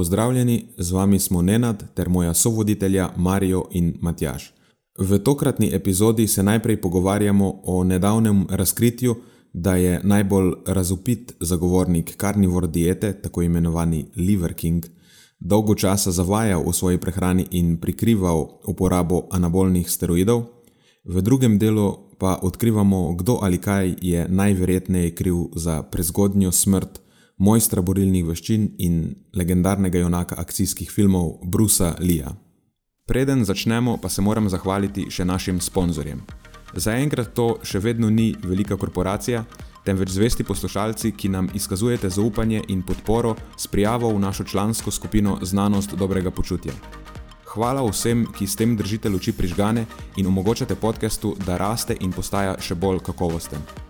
Pozdravljeni, z vami smo Nenad ter moja sovoditelja Marijo in Matjaš. V tokratni epizodi se najprej pogovarjamo o nedavnem razkritju, da je najbolj razupit zagovornik karnivor diete, tako imenovani Liver King, dolgo časa zavajal v svoji prehrani in prikrival uporabo anabolnih steroidov, v drugem delu pa odkrivamo, kdo ali kaj je najverjetneje kriv za prezgodnjo smrt mojstra borilnih veščin in legendarnega junaka akcijskih filmov Brusa Lea. Preden začnemo, pa se moram zahvaliti še našim sponzorjem. Zaenkrat to še vedno ni velika korporacija, temveč zvesti poslušalci, ki nam izkazujete zaupanje in podporo s prijavo v našo člansko skupino Znanost dobrega počutja. Hvala vsem, ki s tem držite luči prižgane in omogočate podkastu, da raste in postaja še bolj kakovosten.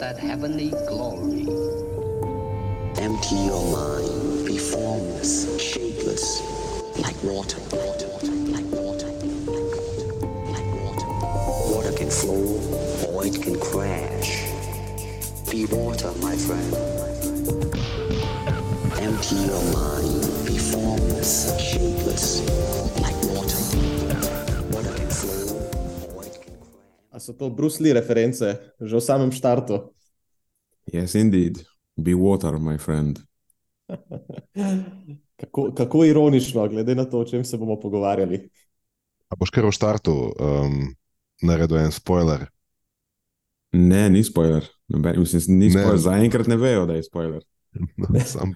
That heavenly glory. Empty your mind, be formless, shapeless, like water. Water, like water, like water. Water can flow or it can crash. Be water, my friend. Empty your mind, be formless, shapeless, so to Bruce Lee reference, že v samem štartu? Yes, indeed. Be water, my friend. kako, kako ironično, glede na to, o čem se bomo pogovarjali. A boš kar v startu um, naredil en spoiler? Ne, ni spoiler. Mislim, ni spoiler. Zaenkrat ne vejo, da je spoiler. No, sam,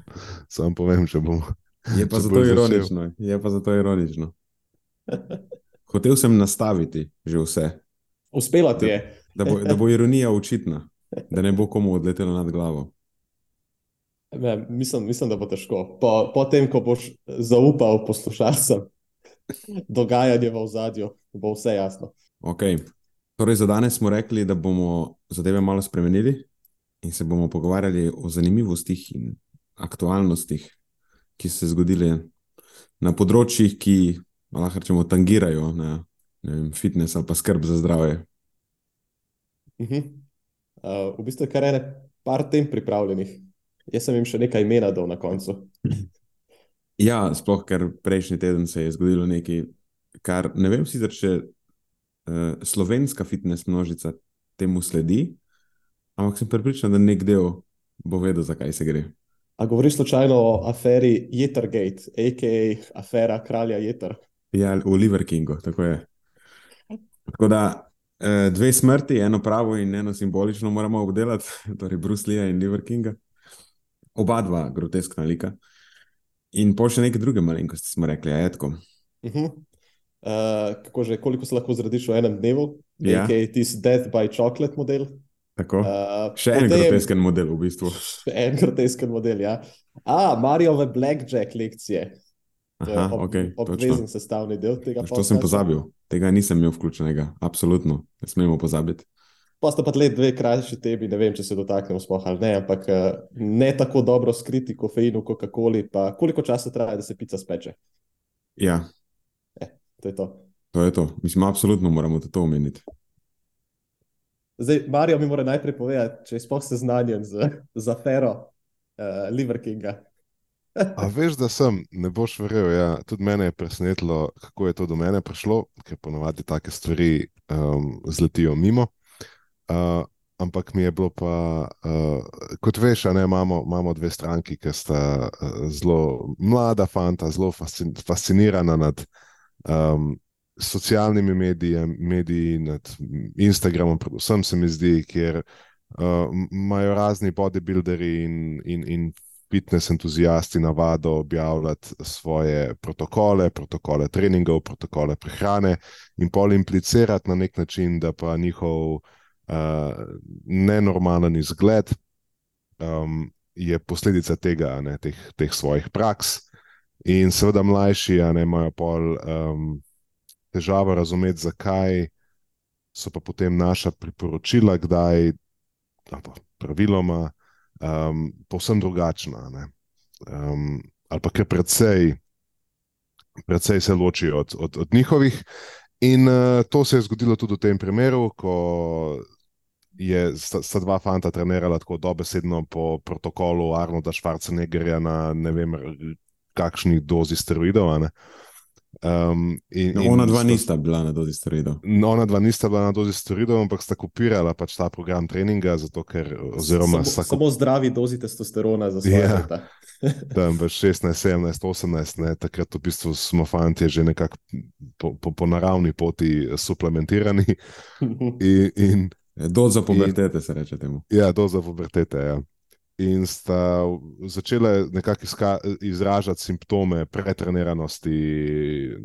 sam povem, če bomo. Je pa zato ironično. Je pa zato ironično. Hotel sem nastaviti že vse. Uspela ti je. Da, da, bo, da bo ironija očitna da ne bo komu odletelo nad glavo. Ne, mislim, mislim, da bo težko. Po, po tem, ko boš zaupal poslušalcem, dogajanje v zadju, bo vse jasno. Okay. Torej, za danes smo rekli, da bomo zadeve malo spremenili in se bomo pogovarjali o zanimivostih in aktualnostih, ki so se zgodile na področjih, ki lahko rečemo, tangirajo na vem, fitness ali pa skrb za zdravje. Uh. -huh. Uh, v bistvu je kar ene par tem pripravljenih. Jaz sem jim še nekaj imena dal na koncu. Ja, sploh ker prejšnji teden se je zgodilo nekaj, kar ne vem, sicer če uh, slovenska fitness množica temu sledi, ampak sem pripričan, da nek del bo vedel, zakaj se gre. A govoriš slučajno o aferi Jettergate, a.k.a. afera kralja Jetter? Ja, v Liver Kingu, tako je. Tako da Eh, dve smrti, eno pravo in eno simbolično, moramo obdelati, torej Bruslija in Liver Kinga. Oba dva groteskna lika. In pa še nekaj druge malenkosti, smo rekli, ajetko. Uh -huh. uh, kako že, koliko se lahko zrediš v enem dnevu? Ja. Nekaj tisti Death by Chocolate model. Tako. Uh, še en potem, grotesken model, v bistvu. Še en grotesken model, ja. A, Marijove Blackjack lekcije. Aha, ob, okay, obvezen sestavni del tega. To sem pozabil, tega nisem imel vključenega, absolutno, ne smemo pozabiti. Pa sta pa le dve krajši tebi, ne vem, če se dotaknemo spoh ali ne, ampak eh, ne tako dobro skriti kofeinu, Coca-Coli, pa koliko časa traja, da se pica speče. Ja. E, to je to. To je to. Mislim, absolutno moramo to omeniti. Zdaj, Marijo mi mora najprej povedati, če je spoh seznanjen z, z afero uh, Liver Kinga. A veš, da sem, ne boš verjel. Ja. Tudi mene je presenetilo, kako je to do mene prišlo, ker ponovadi take stvari um, zletijo mimo. Uh, ampak mi je bilo pa, uh, kot veš, ne, imamo, imamo dve stranki, ki sta uh, zelo mlada, fanta, zelo fascin, fascinirana nad um, socialnimi mediji, mediji, nad Instagramom, predvsem se mi zdi, kjer imajo uh, razni bodybuilderi in, in, in fitness entuzijasti navado objavljati svoje protokole, protokole treningov, protokole prehrane in pol implicirati na nek način, da pa njihov uh, nenormalen izgled um, je posledica tega, ne, teh, teh svojih praks. In seveda mlajši, a ne imajo pol um, težavo razumeti, zakaj so pa potem naša priporočila, kdaj, praviloma, um, povsem drugačna. Um, ali pa kar precej, precej se ločijo od, od, od njihovih. In uh, to se je zgodilo tudi v tem primeru, ko je, sta, sta dva fanta trenirala tako dobesedno po protokolu Arnolda Schwarzeneggerja na ne vem, kakšni dozi steroidov. Uh, Um, in, no, ona dva sta, nista bila na dozi steroidov. No, ona dva nista bila na dozi steroidov, ampak sta kopirala pač ta program treninga. Zato, ker, oziroma, samo, sta, samo zdravi dozi testosterona za svoje ja, leta. Tam v 16, 17, 18, ne, takrat v bistvu smo fanti že nekako po, po, po naravni poti suplementirani. In, in, do za pubertete, se reče temu. Ja, do za pubertete. Ja in sta začele nekako izražati simptome pretreniranosti,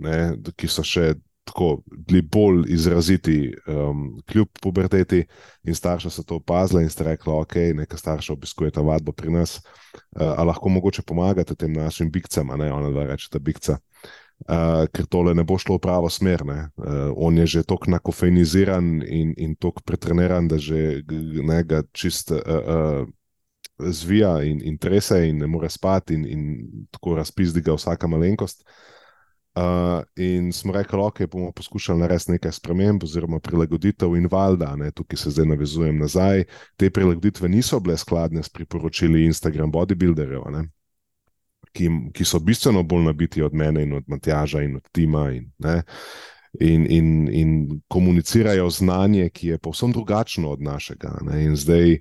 ne, ki so še tako bili bolj izraziti, um, kljub puberteti. In starša so to opazila in sta rekla: Ok, neka starša obiskuje ta vadbo pri nas, uh, ali lahko mogoče pomagate tem našim bikcam, a ne ona da reče, da bikca. Uh, ker tole ne bo šlo v pravo smer. Uh, on je že tako nakofeiniziran in, in tako pretreniran, da že ne ga čist uh, uh, zvija in, in trese, in ne more spati, in, in tako razpizdi ga vsaka malenkost. Uh, in smo rekli, okay, bomo poskušali narediti nekaj sprememb, oziroma prilagoditev, in valjda, ne, tukaj se zdaj navezujem nazaj. Te prilagoditve niso bile skladne s priporočili Instagram bodybuilderjev, ne, ki, ki so bistveno bolj nabiti od mene in od Matjaža in od Tima. In, In, in, in komunicirajo znanje, ki je povsem drugačno od našega. Ne? In zdaj,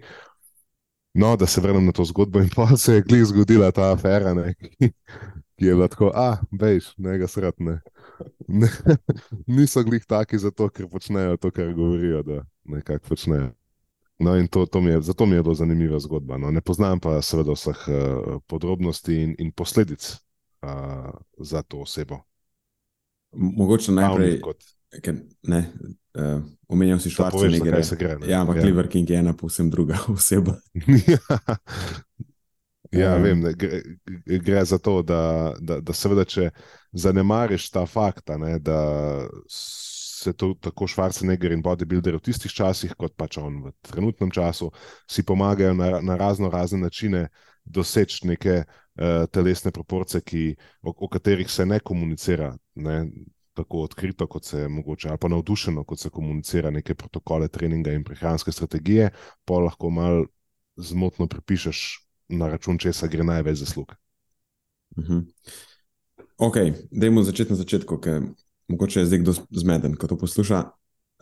No, da se vrnem na to zgodbo, in pa se je glih zgodila ta afera, ne, ki, ki je bila tako, a, veš, ne ga srtne. Ne, niso glih taki zato, ker počnejo to, kar govorijo, da nekako počnejo. No, in to, to mi je, zato mi je bila zanimiva zgodba. No. Ne poznam pa seveda vseh uh, podrobnosti in, in posledic uh, za to osebo. Mogoče najprej, kot... ker, ne, Uh, omenjal si Švarca, ne gre. gre ne? Ja, ampak ja. Liver King je ena povsem druga oseba. ja, um. vem, gre, gre za to, da, da, da seveda, če zanemariš ta fakt, ne, da se to, tako Švarceneger in bodybuilder v tistih časih, kot pač on v trenutnem času, si pomagajo na, na razno razne načine doseči neke uh, telesne proporcije, ki, o, o katerih se ne komunicira. Ne tako odkrito, kot se mogoče, ali pa navdušeno, kot se komunicira neke protokole treninga in prehranske strategije, pa lahko malo zmotno pripišeš na račun, če se gre največ zaslug. Uh -huh. Ok, dajmo začeti na začetku, ker mogoče je zdaj kdo zmeden, ko to posluša.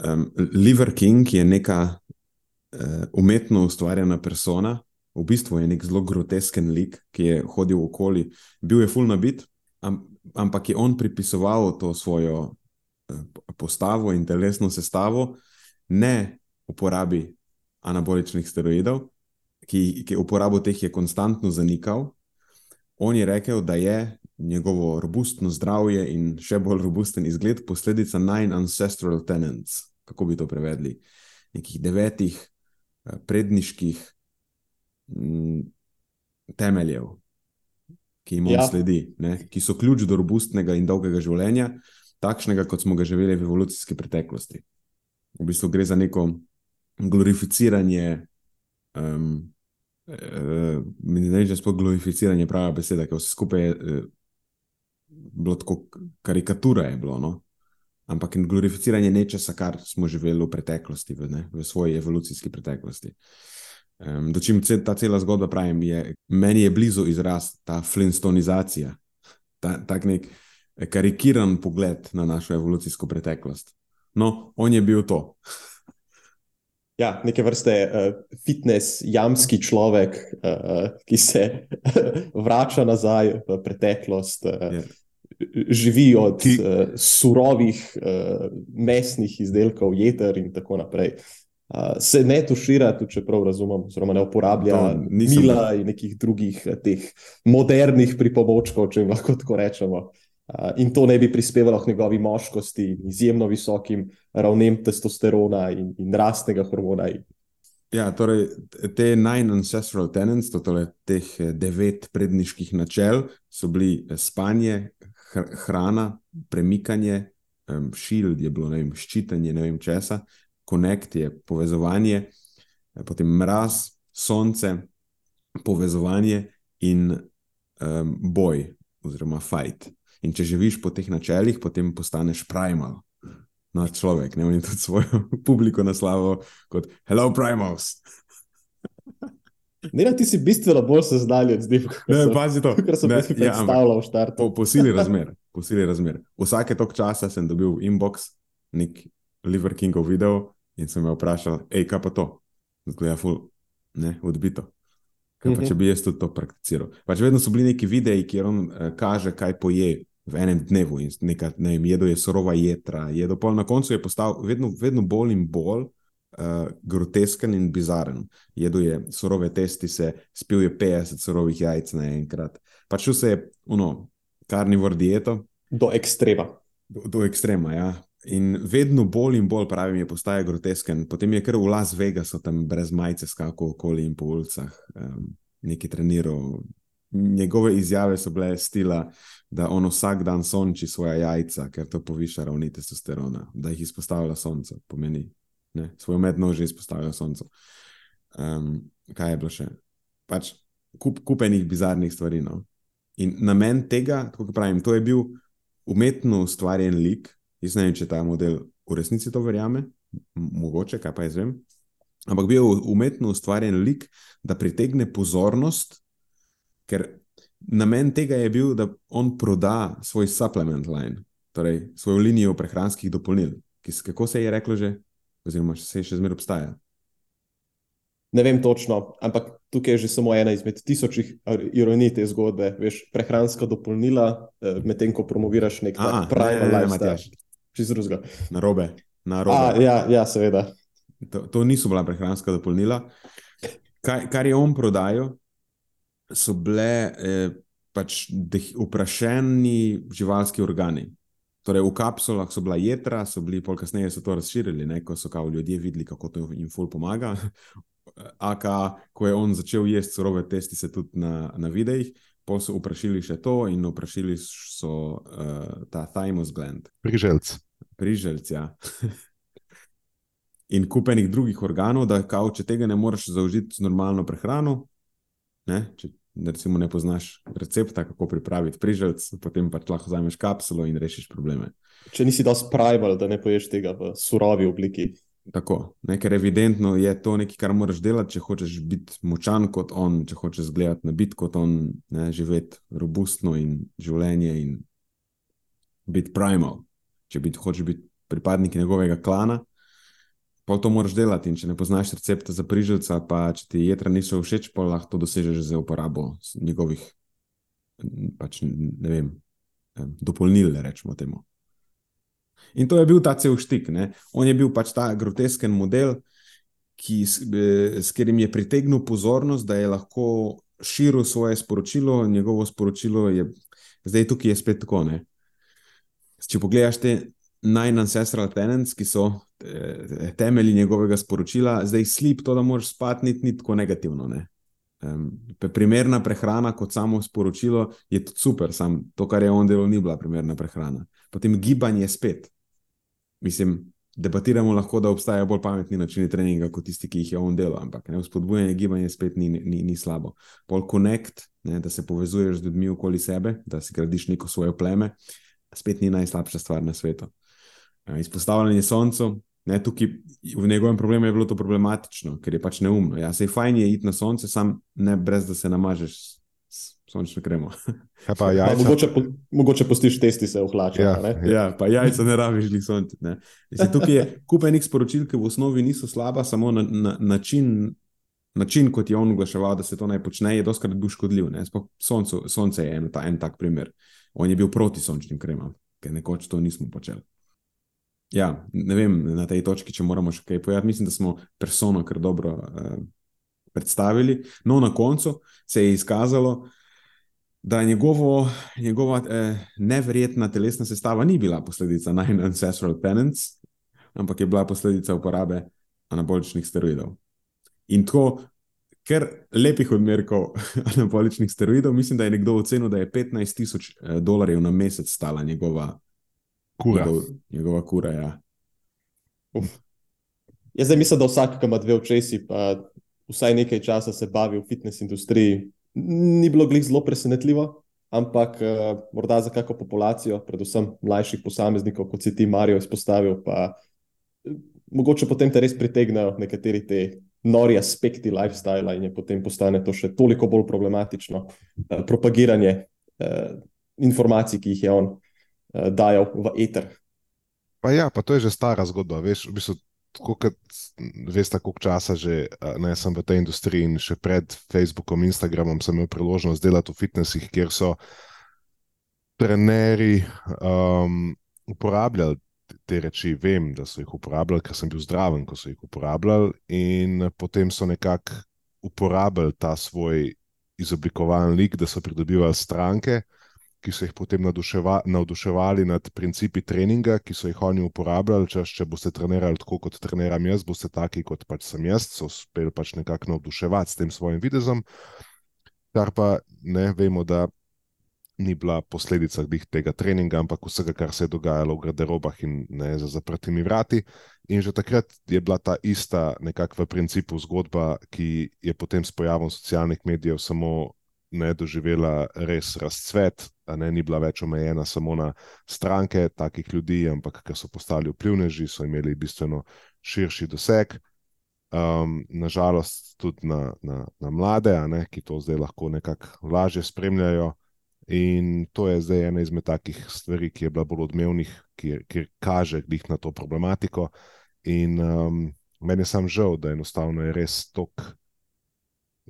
Um, Liver King je neka uh, umetno ustvarjena persona. V bistvu je nek zelo grotesken lik, ki je hodil okoli, bil je full nabit, ampak je on pripisoval to svojo eh, postavo in telesno sestavo ne uporabi anaboličnih steroidov, ki, ki uporabo teh je konstantno zanikal. On je rekel, da je njegovo robustno zdravje in še bolj robusten izgled posledica nine ancestral tenants, kako bi to prevedli, nekih devetih eh, predniških mm, temeljev, ki jim ja. sledi, ne? ki so ključ do robustnega in dolgega življenja, takšnega, kot smo ga živeli v evolucijski preteklosti. V bistvu gre za neko glorificiranje. Um, Uh, ne vem, če je glorificiranje prava beseda, ker vse skupaj je uh, bilo tako karikatura. Je bilo, no? Ampak glorificiranje nečesa, kar smo živeli v preteklosti, v, ne, v svoji evolucijski preteklosti. Uh, Um, Dočim ta cela zgodba pravim, je, meni je blizu izraz ta flintstonizacija, ta, tak nek karikiran pogled na našo evolucijsko preteklost. No, on je bil to. ja, neke vrste uh, fitness, jamski človek, uh, ki se vrača nazaj v preteklost, uh, yeah. Ja. živi od ki... uh, surovih uh, mesnih izdelkov, jeter in tako naprej. Se ne tušira, tudi če prav razumem, oziroma ne uporablja mila in nekih drugih teh modernih pripomočkov, če jim lahko tako rečemo. In to ne bi prispevalo k njegovi moškosti, izjemno visokim ravnem testosterona in, in rastnega hormona. Ja, torej, te nine ancestral tenets, torej teh eh, devet predniških načel, so bili eh, spanje, hrana, premikanje, shield je bilo, ne vem, ščitanje, ne vem česa, connect je povezovanje, eh, potem mraz, sonce, povezovanje in um, boj oziroma fight. In če živiš po teh načelih, potem postaneš primal. No, človek, ne vem, tudi svojo publiko naslavo kot Hello, primals. Ne, ti si bistveno bolj seznanjen z njim. Ne, pazi to. Kar sem si ja, predstavljal v štartu. Po, po sili razmer, po sili razmer. Vsake tok časa sem dobil inbox, nek Liver Kingov video in sem me vprašal, hej, kaj pa to? Zgleda ful, ne, odbito. Kaj pa, če bi jaz tudi to prakticiral? Pač vedno so bili neki videi, kjer on uh, kaže, kaj poje, v enem dnevu in nekaj, ne vem, jedo je surova jedra, jedo pol na koncu je postal vedno, vedno bolj in bolj uh, grotesken in bizaren. Jedo je surove testise, spil je 50 surovih jajc naenkrat. Pač vse je, ono, karnivor dieto. Do ekstrema. Do, do ekstrema, ja. In vedno bolj in bolj, pravim, je postajal grotesken. Potem je kar v Las Vegasu tam brez majice skakal okoli in po ulicah, um, neki treniral. Njegove izjave so bile stila, da on vsak dan sonči svoje jajca, ker to poviša ravni testosterona, da jih izpostavlja sonce, pomeni, ne, svojo mednožje izpostavlja sonce. Um, kaj je bilo še? Pač kup, kupenih bizarnih stvari. No? In namen tega, kot pravim, to je bil umetno ustvarjen lik. Jaz ne vem, če ta model v resnici to verjame, mogoče, kaj pa jaz vem. Ampak bil umetno ustvarjen lik, da pritegne pozornost, ker Namen tega je bil, da on proda svoj supplement line, torej svojo linijo prehranskih dopolnil, ki se, kako se je reklo že, oziroma se še zmeraj obstaja. Ne vem točno, ampak tukaj je že samo ena izmed tisočih ironij te zgodbe. Veš, prehranska dopolnila, eh, medtem ko promoviraš nek pravi lifestyle. Čisto drugega. Na robe. Na robe. A, ja, ja, seveda. To, to niso bila prehranska dopolnila. Kaj, kar je on prodajal, so bile eh, pač uprašeni živalski organi. Torej, v kapsulah so bila jedra, so bili pol kasneje so to razširili, ne, ko so kao ljudje videli, kako to jim ful pomaga. Aka, ko je on začel jesti surove testi, se tudi na, na videih, pa so vprašali še to in vprašali so uh, ta thymus gland. Priželc. Priželc, ja. in kupenih drugih organov, da kao, če tega ne moreš zaužiti z normalno prehrano, ne, če recimo ne poznaš recepta, kako pripraviti priželc, potem pa lahko vzameš kapsulo in rešiš probleme. Če nisi dovolj spravil, da ne poješ tega v surovi obliki. Tako, ne, ker evidentno je to nekaj, kar moraš delati, če hočeš biti močan kot on, če hočeš gledati na bit kot on, ne, živeti robustno in življenje in biti primal. Če biti, hočeš biti pripadnik njegovega klana, pa to moraš delati. In če ne poznaš recepta za prižilca, pa če ti jedra niso všeč, pa lahko to dosežeš za uporabo njegovih, pač, ne vem, dopolnil, rečemo temu. In to je bil ta cel štik. Ne? On je bil pač ta grotesken model, ki, s, s katerim je pritegnil pozornost, da je lahko širil svoje sporočilo. Njegovo sporočilo je, zdaj tukaj je spet tako. Ne? Če pogledaš te nine ancestral tenants, ki so eh, temelji njegovega sporočila, zdaj slip to, da moraš spati, ni, ni tako negativno. Ne? Primerna prehrana, kot samo sporočilo, je super, sam to, kar je on delal, ni bila primerna prehrana. Potem gibanje spet. Mislim, debatiramo lahko, da obstajajo bolj pametni načini treninga kot tisti, ki jih je on delal, ampak ne, spodbujanje gibanja spet ni, ni, ni slabo. Pol connect, ne, da se povezuješ z ljudmi okoli sebe, da si gradiš neko svoje pleme, spet ni najslabša stvar na svetu. Izpostavljanje soncu, ne, tukaj v njegovem problemu je bilo to problematično, ker je pač neumno. Ja, se je fajn je iti na sonce, sam ne brez da se namažeš s, sončne kremo. Ja, pa Pa jajca, mogoče, po, mogoče postiš testi se vhlačati. Ja, Ja, ja. Ja, pa jajca ne rabiš jih ne. Mislim, Tukaj je kup enih sporočil, ki v osnovi niso slaba, samo na, na, način, način, kot je on oglaševal, da se to naj počne, je doskrat bil škodljiv. ne. Soncu, sonce je en, ta, en tak primer. On je bil proti sončnim kremam, ker nekoč to nismo počeli. Ja, ne vem, na tej točki, če moramo še kaj povedati. Mislim, da smo persono kar dobro eh, predstavili. No, na koncu se je izkazalo, da njegovo, njegova eh, neverjetna telesna sestava ni bila posledica Nine Ancestral Tenants, ampak je bila posledica uporabe anaboličnih steroidov. In tako, ker lepih odmerkov anaboličnih steroidov, mislim, da je nekdo ocenil, da je 15 tisoč eh, dolarjev na mesec stala njegova kura. Njegov, njegova kura. Ja. Jaz zdaj mislim, da vsak, ki ima dve očesi, pa vsaj nekaj časa se bavi v fitness industriji, ni bilo glih zelo presenetljivo, ampak uh, morda za kakšno populacijo, predvsem mlajših posameznikov, kot si ti, Marijo, izpostavil, pa eh, mogoče potem te res pritegnejo nekateri te nori aspekti lifestyla in je potem postane to še toliko bolj problematično uh, propagiranje uh, informacij, ki jih je on uh, dajal v eter. Pa ja, pa to je že stara zgodba. Veš, v bistvu, tako kot veš, tako časa že a, ne sem v tej industriji in še pred Facebookom, Instagramom sem imel priložnost delati v fitnesih, kjer so trenerji um, uporabljali te- reči. Vem, da so jih uporabljali, ker sem bil zdraven, ko so jih uporabljali, in potem so nekako uporabljali ta svoj izoblikovan lik, da so pridobivali stranke ki so jih potem navduševa, navduševali nad principi treninga, ki so jih oni uporabljali. Češ, če boste trenirali tako, kot treniram jaz, boste taki, kot pač sem jaz, so uspeli pač nekako navduševati s tem svojim videzom. Kar pa ne vemo, da ni bila posledica tega treninga, ampak vsega, kar se je dogajalo v garderobah in ne za zaprtimi vrati. In že takrat je bila ta ista, nekako v principu zgodba, ki je potem s pojavom socialnih medijev samo ne doživela res razcvet, ne ni bila več omejena samo na stranke takih ljudi, ampak ker so postali vplivneži, so imeli bistveno širši doseg. Um, nažalost, tudi na, na, na mlade, ne, ki to zdaj lahko nekako lažje spremljajo. In to je zdaj ena izmed takih stvari, ki je bila bolj odmevnih, ki, ki kaže glih na to problematiko. In um, meni je sam žal, da enostavno je res tok,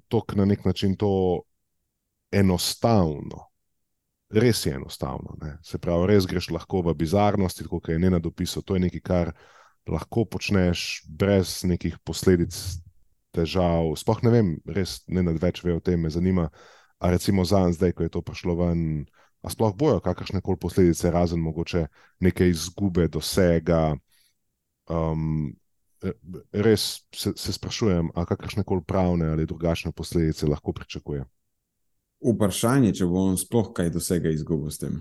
tok na nek način to enostavno. Res je enostavno. Ne? Se pravi, res greš lahko v bizarnosti, kot je Nena dopisal. To je nekaj, kar lahko počneš brez nekih posledic, težav. Sploh ne vem, res ne nad več ve o tem, me zanima. A recimo za en zdaj, ko je to prišlo ven, a sploh bojo kakršne koli posledice, razen mogoče neke izgube dosega. Um, res se, se sprašujem, a kakršne koli pravne ali drugačne posledice lahko pričakuje. Vprašanje, če bo on sploh kaj dosega izgubil s tem.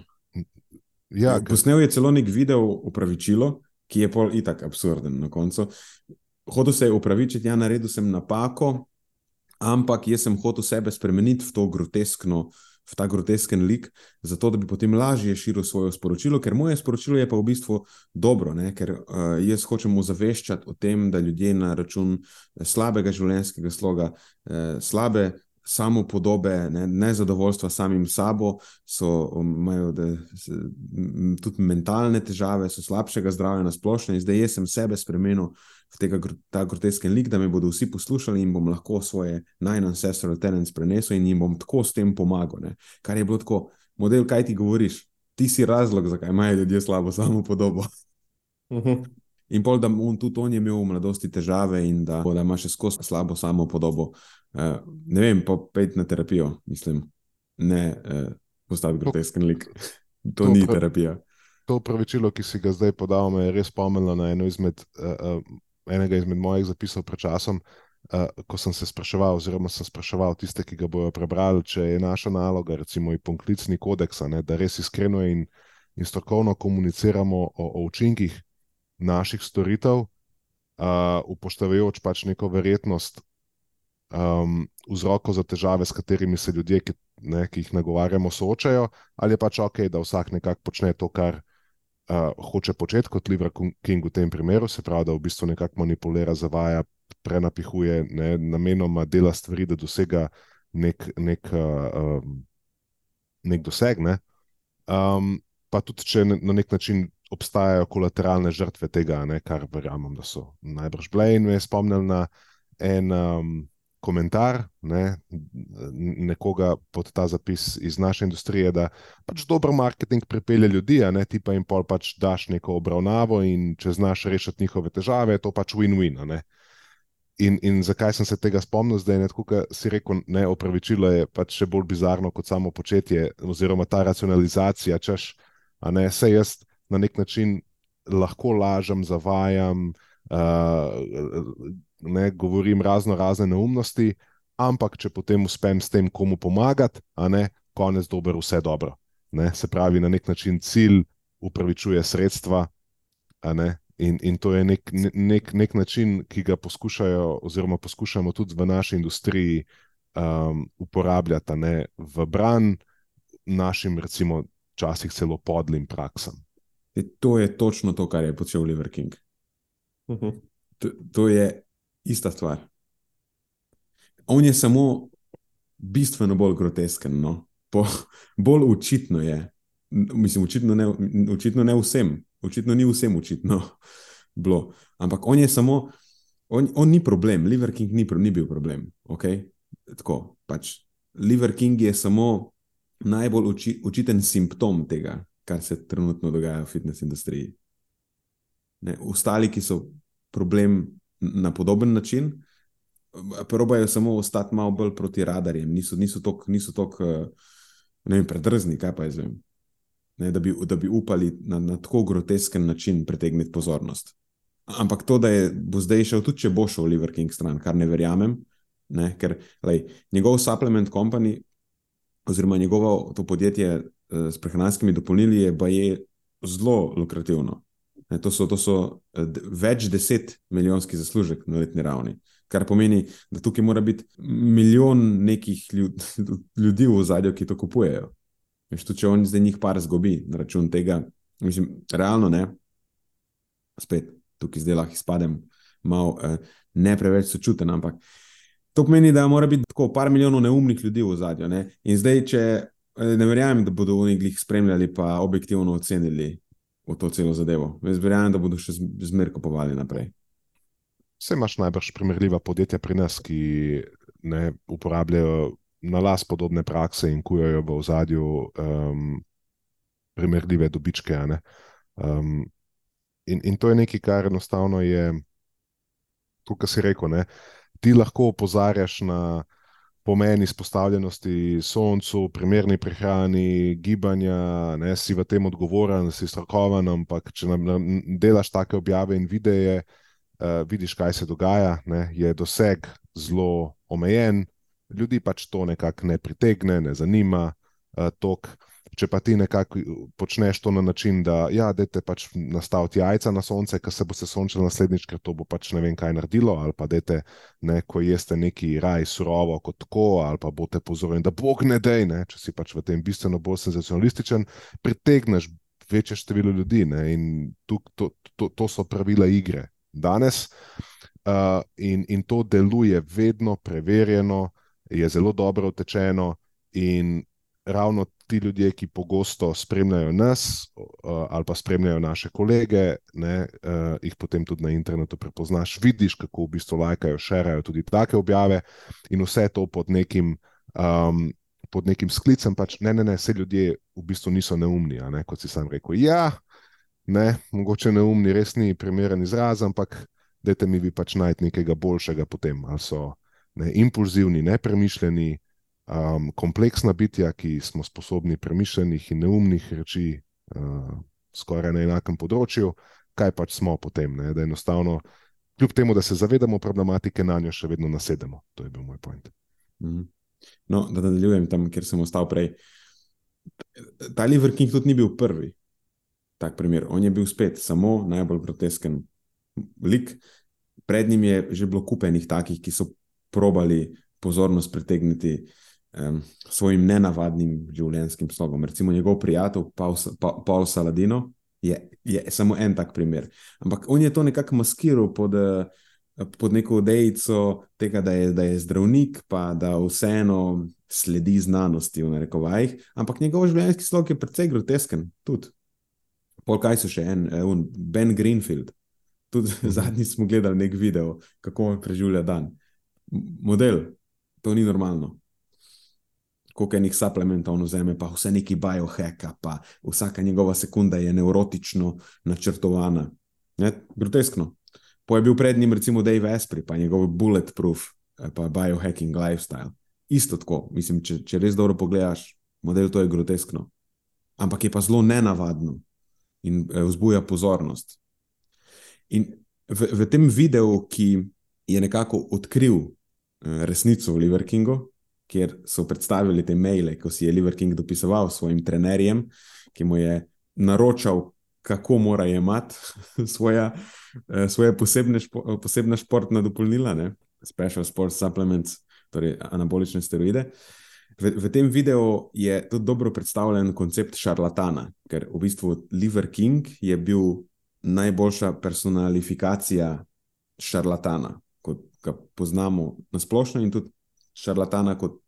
Ja, Posnel je celo nek video upravičilo, ki je pol itak absurden na koncu. Hotel se je upravičiti, ja, naredil sem napako, ampak jaz sem hotel sebe spremeniti v to groteskno, v ta grotesken lik, zato da bi potem lažje širil svoje sporočilo, ker moje sporočilo je pa v bistvu dobro, ne? ker uh, jaz hočem ozaveščati o tem, da ljudje na račun slabega življenjskega sloga, uh, slabe samo podobe, ne, nezadovoljstva samim sabo, so, imajo da, se, tudi mentalne težave, so slabšega zdravja na splošno. In zdaj jaz sem sebe spremenil v tega, ta grotesken lik, da me bodo vsi poslušali in bom lahko svoje nine-ancestral tenants prenesel in jim bom tako s tem pomagal. Ne. Kar je bilo tako, model, kaj ti govoriš, ti si razlog, zakaj imajo ljudje slabo samo podobo. Uh -huh. In pol, da on, tudi on je imel v mladosti težave in da, da ima še skozi slabo samo podobo. Uh, ne vem, pa pet na terapijo, mislim, ne uh, postaviti grotesken lik. To, to ni prav- terapija. to upravičilo, ki si ga zdaj podal, me je res spomnilo na eno izmed, uh, uh, enega izmed mojih zapisov pred časom, uh, ko sem se spraševal, oziroma sem spraševal tiste, ki ga bodo prebrali, če je naša naloga, recimo, in poklicni kodeks, a ne, da res iskreno in, in strokovno komuniciramo o, o učinkih naših storitev, uh, upoštevajoč pač neko verjetnost um, vzrokov za težave, s katerimi se ljudje, ki, ne, ki jih nagovarjamo, soočajo, ali je pač ok, da vsak nekako počne to, kar uh, hoče početi, kot Livra King v tem primeru, se pravi, da v bistvu nekako manipulira, zavaja, prenapihuje, ne, namenoma dela stvari, da dosega nek, nek uh, um, nek doseg. Ne? Um, pa tudi, če na nek način obstajajo kolateralne žrtve tega, ne, kar verjamem, da so najbrž bile. In me je spomnil na en um, komentar ne, nekoga pod ta zapis iz naše industrije, da pač dober marketing pripelje ljudi, a ne ti pa jim pol pač daš neko obravnavo in če znaš rešiti njihove težave, je to pač win-win. In, in zakaj sem se tega spomnil zdaj? Kot si rekel, ne, opravičilo je pač še bolj bizarno kot samo početje, oziroma ta racionalizacija. Češ, ne, vse jaz na nek način lahko lažem, zavajam, uh, ne, govorim razno razne neumnosti, ampak če potem uspem s tem komu pomagati, a ne, konec dober, vse dobro. Ne, se pravi, na nek način cilj upravičuje sredstva, in, in to je nek, nek, nek način, ki ga poskušajo, oziroma poskušamo tudi v naši industriji um, uporabljati ne, v bran našim, recimo, včasih celo podlim praksam. E, to je točno to, kar je počel Liver King. Uh mhm. -huh. to, to je ista stvar. On je samo bistveno bolj grotesken, no? po, bolj očitno je. Mislim, očitno ne, očitno ne vsem, očitno ni vsem očitno bilo. Ampak on je samo, on, on ni problem, Liver King ni, ni bil problem. Okay? Tako, pač. Liver King je samo najbolj oči, očiten simptom tega, kar se trenutno dogaja v fitness industriji. Ne, ostali, ki so problem na podoben način, probajo samo ostati malo bolj proti radarjem, niso tako eh, predrzni, kaj pa jaz vem. Ne, da, bi, da bi upali na, na tako grotesken način pritegniti pozornost. Ampak to, da je, bo zdaj šel, tudi če bo šel v Liver King stran, kar ne verjamem, ne, ker lej, njegov supplement company, oziroma njegovo to podjetje uh, s prehranskimi dopolnili, je, je zelo lukrativno. To, so, to so eh, več deset milijonski zaslužek na letni ravni, kar pomeni, da tukaj mora biti milijon nekih ljudi v zadju, ki to kupujejo. Veš, tudi, če on zdaj njih par zgubi na račun tega, mislim, realno ne. Spet tukaj zdaj lahko izpadem malo eh, ne preveč sočuten, ampak to pomeni, da mora biti tako par milijonov neumnih ljudi v zadju. Ne? In zdaj, če eh, ne verjamem, da bodo oni jih spremljali, pa objektivno ocenili v to celo zadevo. Jaz verjamem, da bodo še zmeraj kupovali naprej. Vse imaš najbrž primerljiva podjetja pri nas, ki ne uporabljajo na las podobne prakse in kujajo v ozadju um, primerljive dobičke. Um, in, in to je nekaj, kar enostavno je, kot si rekel, ne? ti lahko opozarjaš na pomen izpostavljenosti soncu, primerni prehrani, gibanja, ne, si v tem odgovoren, si strokoven, ampak če nam, nam delaš take objave in videe, uh, vidiš, kaj se dogaja, ne, je doseg zelo omejen, ljudi pač to nekako ne pritegne, ne zanima uh, tok. Če pa ti nekako počneš to na način, da ja, dete pač nastaviti jajca na sonce, ker se bo se sončilo naslednjič, ker to bo pač ne vem kaj naredilo, ali pa dete, ne, ko jeste neki raj surovo kot tako, ali pa boste pozorni, da bog ne dej, ne, če si pač v tem bistveno bolj senzacionalističen, pritegneš večje število ljudi ne, in tuk, to, to, to so pravila igre danes uh, in, in to deluje vedno preverjeno, je zelo dobro utečeno in ravno ti ljudje, ki pogosto spremljajo nas uh, ali pa spremljajo naše kolege, ne, uh, jih potem tudi na internetu prepoznaš, vidiš, kako v bistvu lajkajo, šerajo tudi take objave in vse to pod nekim. Um, Pod nekim sklicem, pač ne, ne, ne, vse ljudje v bistvu niso neumni, ne, kot si sam rekel. Ja, ne, mogoče neumni, res ni primeren izraz, ampak dajte mi vi pač najti nekaj boljšega potem. Ali so ne, impulzivni, nepremišljeni, um, kompleksna bitja, ki smo sposobni premišljenih in neumnih reči, uh, skoraj na enakem področju, kaj pač smo potem. Ne? Da enostavno, kljub temu, da se zavedamo problematike, na njo še vedno nasedemo. To je bil moj point. Mhm. No, da nadaljujem tam, kjer sem ostal prej. Ta Liver King tudi ni bil prvi. Tak primer. On je bil spet samo najbolj grotesken lik. Pred njim je že bilo kupenih takih, ki so probali pozornost pritegniti uh, um, svojim nenavadnim življenjskim slogom. Recimo njegov prijatelj Paul, Paul Saladino je, je samo en tak primer. Ampak on je to nekako maskiral pod, pod neko dejico tega, da je, da je zdravnik, pa da vseeno sledi znanosti, v narekovajih, ampak njegov življenjski slog je precej grotesken. Tudi. Pol kaj so še en, un, Ben Greenfield. Tudi zadnji smo gledali nek video, kako preživlja dan. Model, to ni normalno. Koliko enih suplementov on vzame, pa vse neki biohacka, pa vsaka njegova sekunda je neurotično načrtovana. Ne? Groteskno. Po je bil pred njim, recimo, Dave Asprey, pa njegov bulletproof, eh, pa biohacking lifestyle. Isto tako, mislim, če, če res dobro pogledaš, model to je groteskno. Ampak je pa zelo nenavadno in eh, vzbuja pozornost. In v, v tem videu, ki je nekako odkril eh, resnico v Liver Kingu, kjer so predstavili te maile, ko si je Liver King dopisoval svojim trenerjem, ki mu je naročal, kako mora imeti svoja, eh, svoje posebne, špo, posebne športne dopolnila, ne? special sports supplements, torej anabolične steroide. V, v tem videu je tudi dobro predstavljen koncept šarlatana, ker v bistvu Liver King je bil najboljša personalifikacija šarlatana, kot ga poznamo na splošno, in tudi šarlatana, kot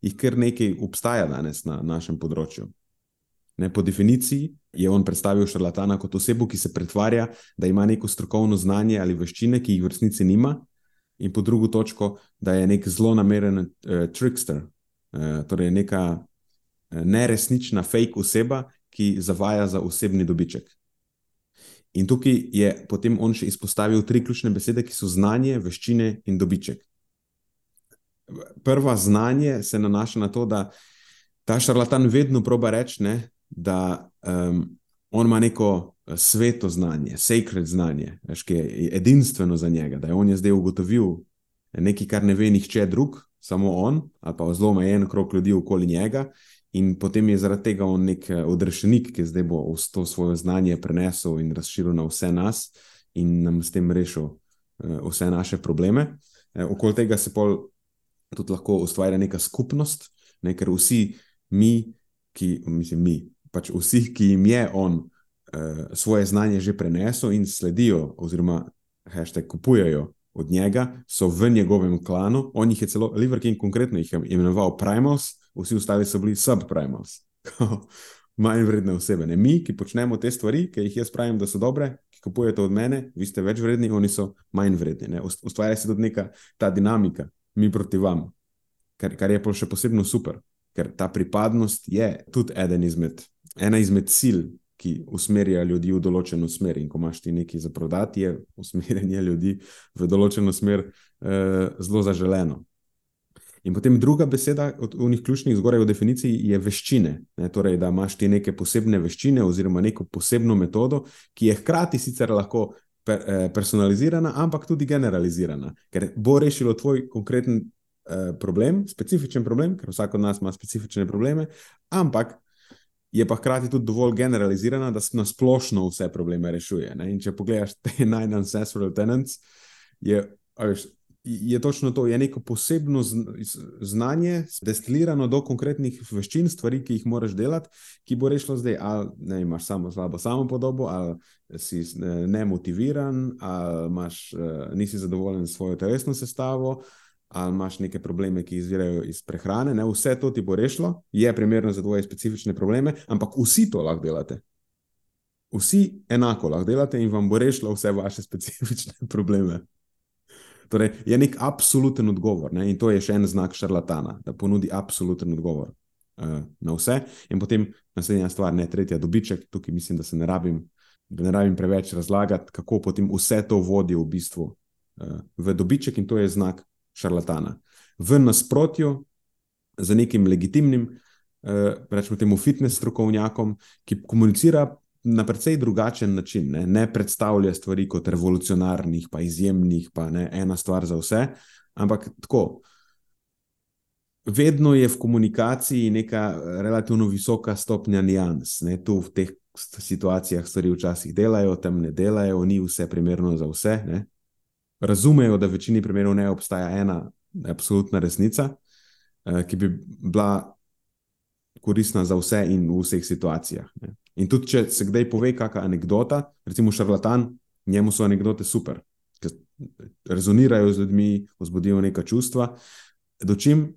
jih kar nekaj obstaja danes na našem področju. Ne, po definiciji je on predstavil šarlatana kot osebo, ki se pretvarja, da ima neko strokovno znanje ali veščine, ki jih v resnici nima, in po drugo točko, da je nek zelo nameren uh, trickster, uh, torej neka uh, neresnična fake oseba, ki zavaja za osebni dobiček. In tukaj je potem on še izpostavil tri ključne besede, ki so znanje, veščine in dobiček. Prva znanje se nanaša na to, da ta šarlatan vedno proba reči, ne, da um, on ima neko eh, sveto znanje, sacred znanje, veš, ki je edinstveno za njega, da je on je zdaj ugotovil nekaj, kar ne ve nihče drug, samo on, ali pa zelo omejen krok ljudi okoli njega, In potem je zaradi tega on nek eh, odrešenik, ki zdaj bo to svoje znanje prenesel in razširil na vse nas in nam s tem rešil uh, vse naše probleme. Okoli tega se pol tudi lahko ustvarja neka skupnost, ne, ker vsi mi, ki, mislim, mi, pač vsi, ki jim je on uh, svoje znanje že prenesel in sledijo, oziroma hashtag kupujejo od njega, so v njegovem klanu. On jih je celo, Liver King konkretno jih je imenoval Primals vsi ostali so bili subprimals, manj vredne osebe. Ne? Mi, ki počnemo te stvari, ki jih jaz pravim, da so dobre, ki kupujete od mene, vi ste več vredni, oni so manj vredni. Ne? Ustvarja se tudi neka ta dinamika, mi proti vam, kar, kar je pa še posebno super, ker ta pripadnost je tudi eden izmed, ena izmed sil. Ki usmerja ljudi v določeno smer, in ko imaš ti nekaj za prodati, je usmerjanje ljudi v določeno smer eh, zelo zaželeno. In potem druga beseda od unih ključnih zgoraj v definiciji je veščine. Ne, torej, da imaš ti neke posebne veščine oziroma neko posebno metodo, ki je hkrati sicer lahko per, eh, personalizirana, ampak tudi generalizirana, ker bo rešilo tvoj konkreten eh, problem, specifičen problem, ker vsak od nas ima specifične probleme, ampak je pa hkrati tudi dovolj generalizirana, da se na splošno vse probleme rešuje. Ne. In če pogledaš te nine ancestral tenants, je. Je točno to, je neko posebno znanje, destilirano do konkretnih veščin, stvari, ki jih moraš delati, ki bo rešilo zdaj, ali ne, imaš samo slabo samo podobo, ali si nemotiviran, ali imaš, eh, nisi zadovoljen s svojo telesno sestavo. Ali imaš neke probleme, ki izvirajo iz prehrane, ne? vse to ti bo rešilo, je primerno za tvoje specifične probleme, ampak vsi to lahko delate. Vsi enako lahko delate in vam bo rešilo vse vaše specifične probleme. Torej, je nek absoluten odgovor ne? in to je še en znak šarlatana, da ponudi absoluten odgovor uh, na vse. In potem naslednja stvar, ne tretja, dobiček. Tukaj mislim, da se ne rabim, da ne rabim preveč razlagati, kako potem vse to vodi v bistvu uh, v dobiček in to je znak šarlatana. V nasprotju z nekim legitimnim, uh, rečemo temu, fitness strokovnjakom, ki komunicira na precej drugačen način, ne, ne predstavlja stvari kot revolucionarnih, pa izjemnih, pa ne ena stvar za vse, ampak tako. Vedno je v komunikaciji neka relativno visoka stopnja nijans. Tu v teh situacijah stvari včasih delajo, tam ne delajo, ni vse primerno za vse. Ne. Razumejo, da v večini primerov ne obstaja ena absolutna resnica, eh, ki bi bila koristna za vse in v vseh situacijah. Ne. In tudi, če se kdaj pove kakšna anekdota, recimo šarlatan, njemu so anekdote super, ker rezonirajo z ljudmi, vzbudijo neka čustva. Dočim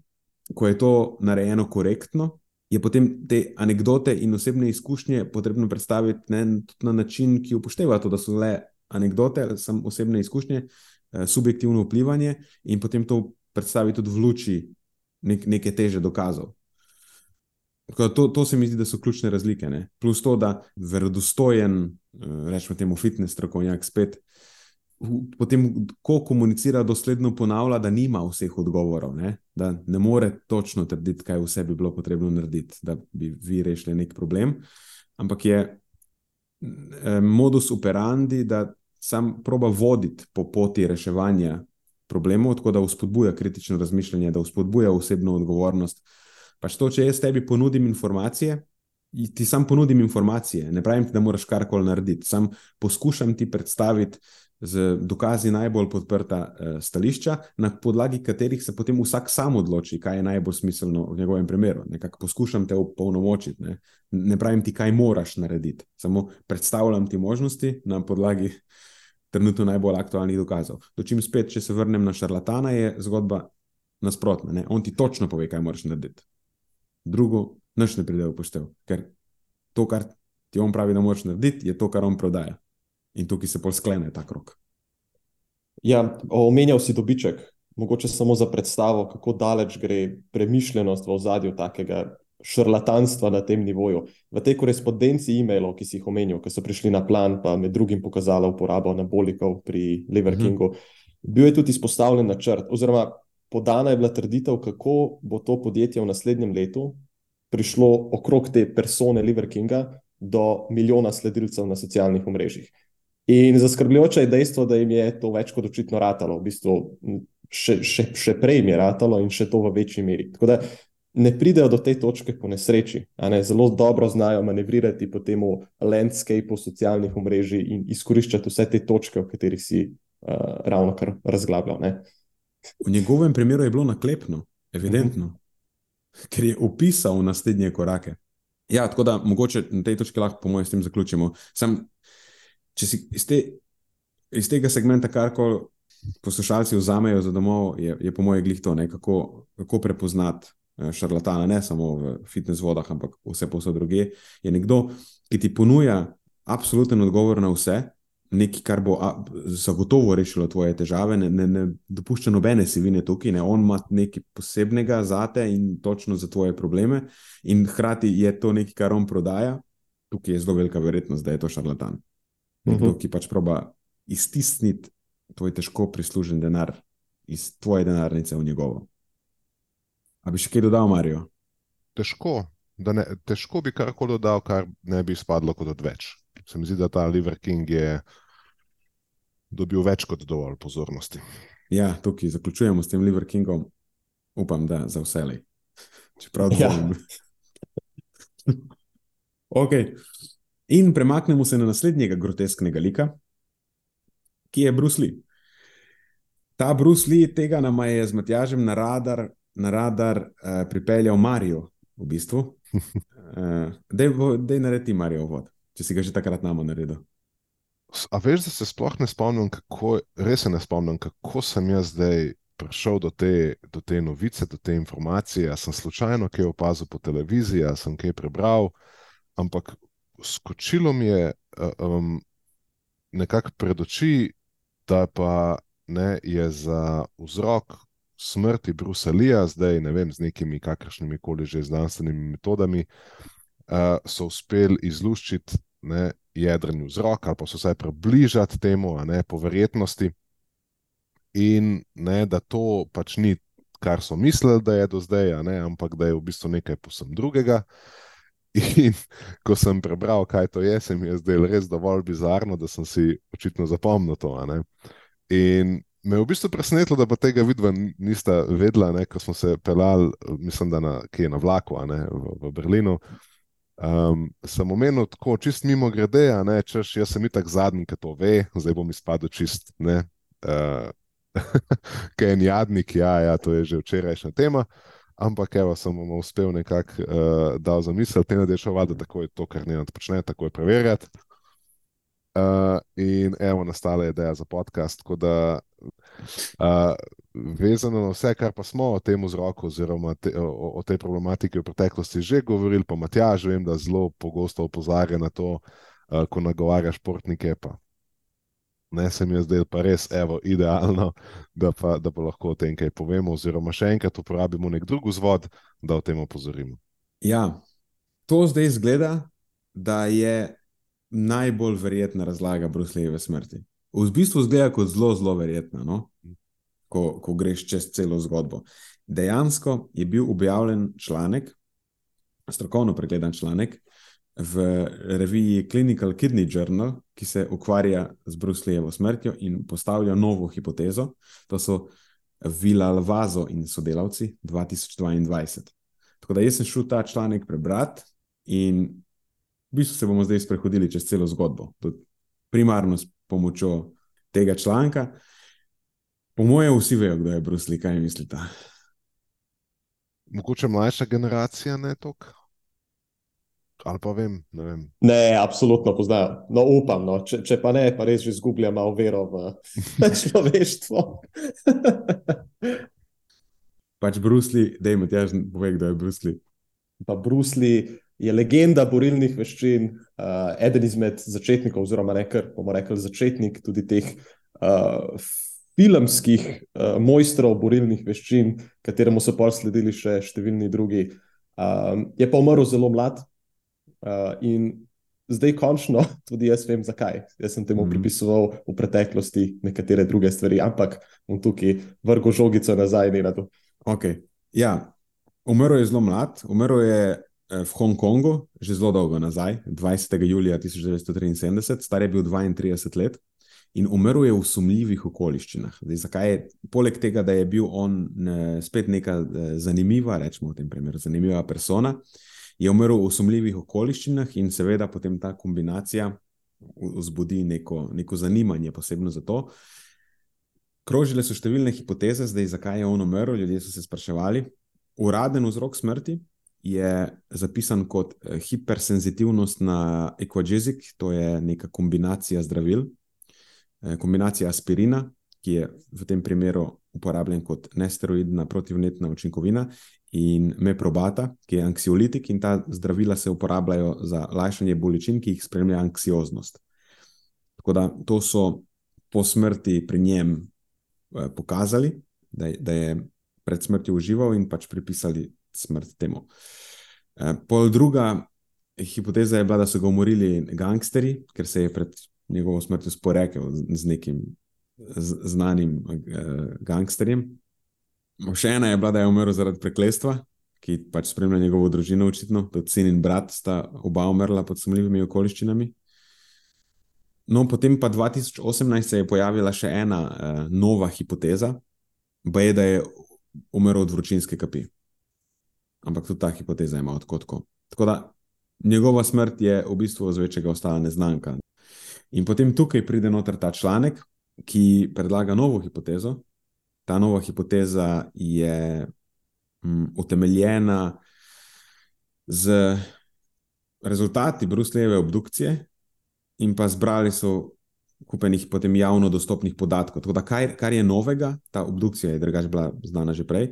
ko je to narejeno korektno, je potem te anekdote in osebne izkušnje potrebno predstaviti ne, na način, ki upošteva to, da so le anekdote, samo osebne izkušnje, eh, subjektivno vplivanje in potem to predstaviti tudi v luči nek, neke teže dokazov. To, to se mi zdi, da so ključne razlike. Ne? Plus to, da verodostojen, eh, rečemo temu, fitness strokovnjak spet. Potem, ko komunicira, dosledno ponavlja, da nima vseh odgovorov, ne? da ne more točno trditi, kaj vse bi bilo potrebno narediti, da bi vi rešili nek problem. Ampak je eh, modus operandi, da sam proba voditi po poti reševanja problemov, tako da vzpodbuja kritično razmišljanje, da vzpodbuja osebno odgovornost. Pač to, če jaz tebi ponudim informacije, ti sam ponudim informacije, ne pravim, da moraš karkoli narediti, sam poskušam ti predstaviti z dokazi najbolj podprta uh, stališča, na podlagi katerih se potem vsak sam odloči, kaj je najbolj smiselno v njegovem primeru. Nekako poskušam te opolnomočiti, ne? ne pravim ti, kaj moraš narediti, samo predstavljam ti možnosti na podlagi trenutno najbolj aktualnih dokazov. Dočim spet, če se vrnem na šarlatana, je zgodba nasprotna. Ne? On ti točno pove, kaj moraš narediti drugo, noč ne pride v poštev. Ker to, kar ti on pravi, da moraš narediti, je to, kar on prodaja. In tukaj se pol sklene ta krok. Ja, omenjal si dobiček, mogoče samo za predstavo, kako daleč gre premišljenost v ozadju takega šarlatanstva na tem nivoju. V tej korespondenci e-mailov, ki si jih omenil, ki so prišli na plan, pa med drugim pokazala uporabo anabolikov pri Liver Kingu, uh -huh. bil je tudi izpostavljen načrt, oziroma podana je bila trditev, kako bo to podjetje v naslednjem letu prišlo okrog te persone Liver Kinga do milijona sledilcev na socialnih omrežjih. In zaskrbljujoče je dejstvo, da jim je to več kot očitno ratalo, v bistvu še, še, še prej jim je ratalo in še to v večji meri. Tako da ne pridejo do te točke po nesreči, zelo dobro znajo manevrirati po tem landscapeu socialnih omrežij in izkoriščati vse te točke, o katerih si uh, ravno kar razglabljal. Ne? V njegovem primeru je bilo naklepno, evidentno, uh -huh. ker je opisal naslednje korake. Ja, tako da mogoče na tej točki lahko, po mojem, s tem zaključimo. Sam, če si iz, te, iz tega segmenta karkoli poslušalci vzamejo za domov, je, je po mojem glih to, ne, kako, kako prepoznati eh, šarlatana, ne samo v fitness vodah, ampak vse posod druge. Je nekdo, ki ti ponuja absoluten odgovor na vse, nekaj, kar bo a, zagotovo rešilo tvoje težave, ne, ne, ne dopušča nobene sivine tukaj, ne. on ima nekaj posebnega za te in točno za tvoje probleme, in hkrati je to nekaj, kar on prodaja. Tukaj je zelo velika verjetnost, da je to šarlatan. Nekdo, uh mhm. -huh. ki pač proba iztisniti tvoj težko prislužen denar iz tvoje denarnice v njegovo. A bi še kaj dodal, Marijo? Težko, ne, težko bi karkoli dodal, kar ne bi spadlo kot odveč. Se mi zdi, da ta Liver King je dobil več kot dovolj pozornosti. Ja, tukaj zaključujemo s tem Liver Kingom, upam, da za vse. Čeprav ja. dvomim. okay. In premaknemo se na naslednjega grotesknega lika, ki je Bruce Lee. Ta Bruce Lee tega nam je z Matjažem na radar, na radar uh, pripeljal Marijo, v bistvu. Uh, Dej naredi Marijo vod, če si ga že takrat nama naredil. A veš, da se sploh ne spomnim, kako, res se ne spomnim, kako sem jaz zdaj prišel do te, do te novice, do te informacije. A sem slučajno kaj opazil po televiziji, a sem kaj prebral, ampak skočilo mi je um, nekako pred oči, da pa ne, je za vzrok smrti Brusa Lija, zdaj ne vem, z nekimi kakršnimi koli že znanstvenimi metodami, uh, so uspeli izluščiti jedrni vzrok, ali pa se vsaj približati temu, ne po verjetnosti. In ne, da to pač ni, kar so mislili, da je do zdaj, ne, ampak da je v bistvu nekaj posebno drugega. In ko sem prebral, kaj to je, se mi je zdelo res dovolj bizarno, da sem si očitno zapomnil to. In me je v bistvu presenetilo, da pa tega vidva nista vedela, ne, ko smo se pelali, mislim, da na, na vlaku, ne, v, v Berlinu. Um, sem omenil tako, čist mimo grede, ne, češ, jaz sem itak zadnji, ki to ve, zdaj bom izpadel čist, ne. Uh, Kaj je en jadnik, ja, ja, to je že včerajšnja tema, ampak evo, sem vam uspel nekako uh, dal za misel, te ne dešava, da tako je to, kar ne počne, tako je preverjati. Uh, in evo, nastala je ideja za podcast. Tako da, uh, vezano na vse, kar pa smo o tem vzroku, oziroma te, o, o tej problematiki v preteklosti že govorili, pa Matjaž, vem, da zelo pogosto opozarja na to, uh, ko nagovarja športnike. Pa. Ne, se mi je zdelo pa res evo, idealno, da pa, da pa lahko o tem kaj povemo, oziroma še enkrat uporabimo nek drug vzvod, da o tem opozorimo. Ja, to zdaj izgleda, da je najbolj verjetna razlaga Bruslejeve smrti. V bistvu zgleda kot zelo, zelo verjetna, no? ko, ko greš čez celo zgodbo. Dejansko je bil objavljen članek, strokovno pregledan članek v reviji Clinical Kidney Journal, ki se ukvarja z Bruslejevo smrtjo in postavlja novo hipotezo. To so Vilalvazo in sodelavci 2022. Tako da jaz sem šel ta članek prebrati in v bistvu se bomo zdaj sprehodili čez celo zgodbo, primarno s pomočjo tega članka. Po mojem, vsi vejo, kdo je Brusley, kaj mislite. Mogoče mlajša generacija, ne toliko. Ali pa vem, ne vem. Ne, absolutno poznajo. No, upam, no. Če, če pa ne, pa res že izgubljam malo vero v človeštvo. pač Brusley, da jim tjaž pove, kdo je Brusley. Pa Brusley je legenda borilnih veščin, uh, eden izmed začetnikov, oziroma nekaj, bomo rekli, začetnik tudi teh uh, filmskih uh, mojstrov borilnih veščin, kateremu so pa sledili še številni drugi. Um, je pa umrl zelo mlad uh, in zdaj, končno, tudi jaz vem, zakaj. Jaz sem temu mm -hmm. pripisoval v preteklosti nekatere druge stvari, ampak bom tukaj vrgel žogico nazaj in na to. Okay. Ja, umrl je zelo mlad, umrl je v Hongkongu, že zelo dolgo nazaj, 20. julija 1973, star je bil 32 let in umrl je v sumljivih okoliščinah. Zdaj, zakaj je, poleg tega, da je bil on ne, spet neka e, zanimiva, rečemo v tem primeru, zanimiva persona, je umrl v sumljivih okoliščinah in seveda potem ta kombinacija vzbudi neko, neko zanimanje, posebno za to. Krožile so številne hipoteze, zdaj, zakaj je on umrl, ljudje so se spraševali. Uraden vzrok smrti je zapisan kot eh, hipersenzitivnost na ekvajezik, to je neka kombinacija zdravil, eh, kombinacija aspirina, ki je v tem primeru uporabljen kot nesteroidna protivnetna učinkovina, in meprobata, ki je anksiolitik, in ta zdravila se uporabljajo za lajšanje bolečin, ki jih spremlja anksioznost. Tako da to so po smrti pri njem eh, pokazali, da da je pred smrtjo užival in pač pripisali smrt temu. Eh, pol druga hipoteza je bila, da so ga umorili gangsteri, ker se je pred njegovo smrtjo sporekel z nekim znanim eh, gangsterjem. Še ena je bila, da je umrl zaradi prekletstva, ki pač spremlja njegovo družino, očitno, tudi sin in brat sta oba umrla pod sumljivimi okoliščinami. No, potem pa 2018 se je pojavila še ena uh, nova hipoteza, je, da je umrl od vročinske kapi ampak tudi ta hipoteza ima odkotko. Tako da njegova smrt je v bistvu z večjega ostala neznanka. In potem tukaj pride noter ta članek, ki predlaga novo hipotezo. Ta nova hipoteza je um, utemeljena z rezultati Bruslejeve obdukcije, in pa zbrali so kupenih potem javno dostopnih podatkov. Tako da, kar, kar je novega, ta obdukcija je drugače bila znana že prej,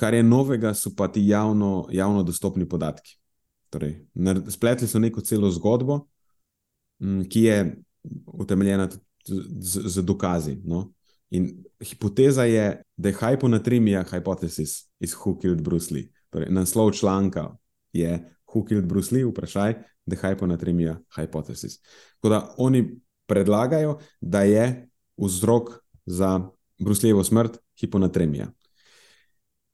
kar je novega, so pa ti javno, javno dostopni podatki. Torej, spletli so neko celo zgodbo, ki je utemeljena z, z dokazi. No? In hipoteza je, da je hyponatremija hypothesis iz Who Killed Bruce Lee. Torej, naslov članka je Who Killed Bruce Lee, vprašaj, da je hyponatremija hypothesis. Tako da oni predlagajo, da je vzrok za Bruslejevo smrt hiponatremija.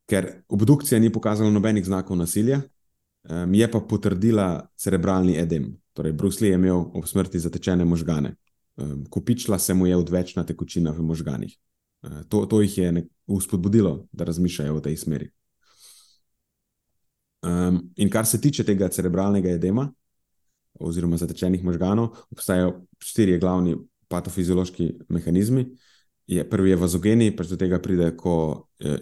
Ker obdukcija ni pokazala nobenih znakov nasilja, um, je pa potrdila cerebralni edem. Torej, Bruslej je imel ob smrti zatečene možgane, um, kopičila se mu je odvečna tekočina v možganih. Uh, to, to jih je uspodbudilo, da razmišljajo v tej smeri. Um, in kar se tiče tega cerebralnega edema, oziroma zatečenih možganov, obstajajo štiri glavni patofiziološki mehanizmi. Je, prvi je vazogeni, pač do tega pride, ko je,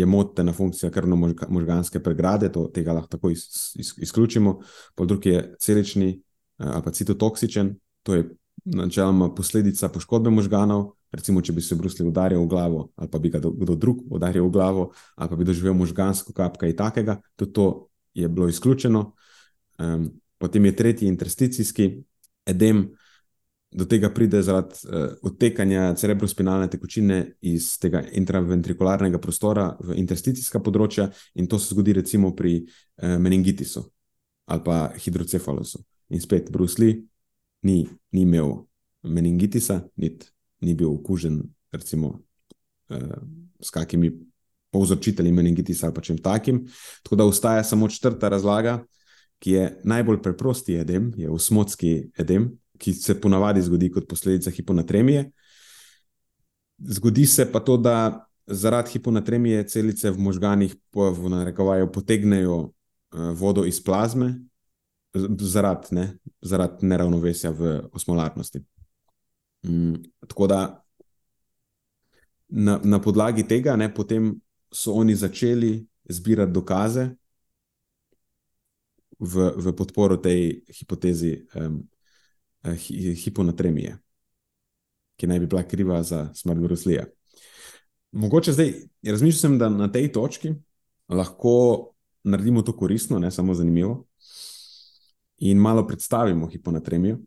je motena funkcija krvno-možganske pregrade, to, tega lahko tako iz, iz, izključimo. Po drugi je celični eh, ali pa citotoksičen, to je načeloma posledica poškodbe možganov. Recimo, če bi se Bruslj udaril v glavo, ali pa bi ga kdo drug udaril v glavo, ali pa bi doživel možgansko kapka in takega, tudi to je bilo izključeno. Um, potem je tretji intersticijski edem, do tega pride zaradi uh, odtekanja cerebrospinalne tekočine iz tega intraventrikularnega prostora v intersticijska področja, in to se zgodi recimo pri uh, meningitisu ali pa hidrocefalosu. In spet, Bruslj ni, ni imel meningitisa, niti ni bil okužen recimo, uh, s kakimi povzročitelji meningitisa ali pa čem takim. Tako da ostaja samo četrta razlaga, ki je najbolj preprosti edem, je osmotski edem, ki se ponavadi zgodi kot posledica hiponatremije. Zgodi se pa to, da zaradi hiponatremije celice v možganjih v narekovaju, potegnejo uh, vodo iz plazme, zaradi ne, zarad neravnovesja v osmolarnosti. Mm, tako da na, na podlagi tega ne, so oni začeli zbirati dokaze v, v podporo tej hipotezi um, hiponatremije, ki naj bi bila kriva za smrt Bruslija. Mogoče zdaj razmišljam, da na tej točki lahko naredimo to koristno, ne samo zanimivo, in malo predstavimo hiponatremijo.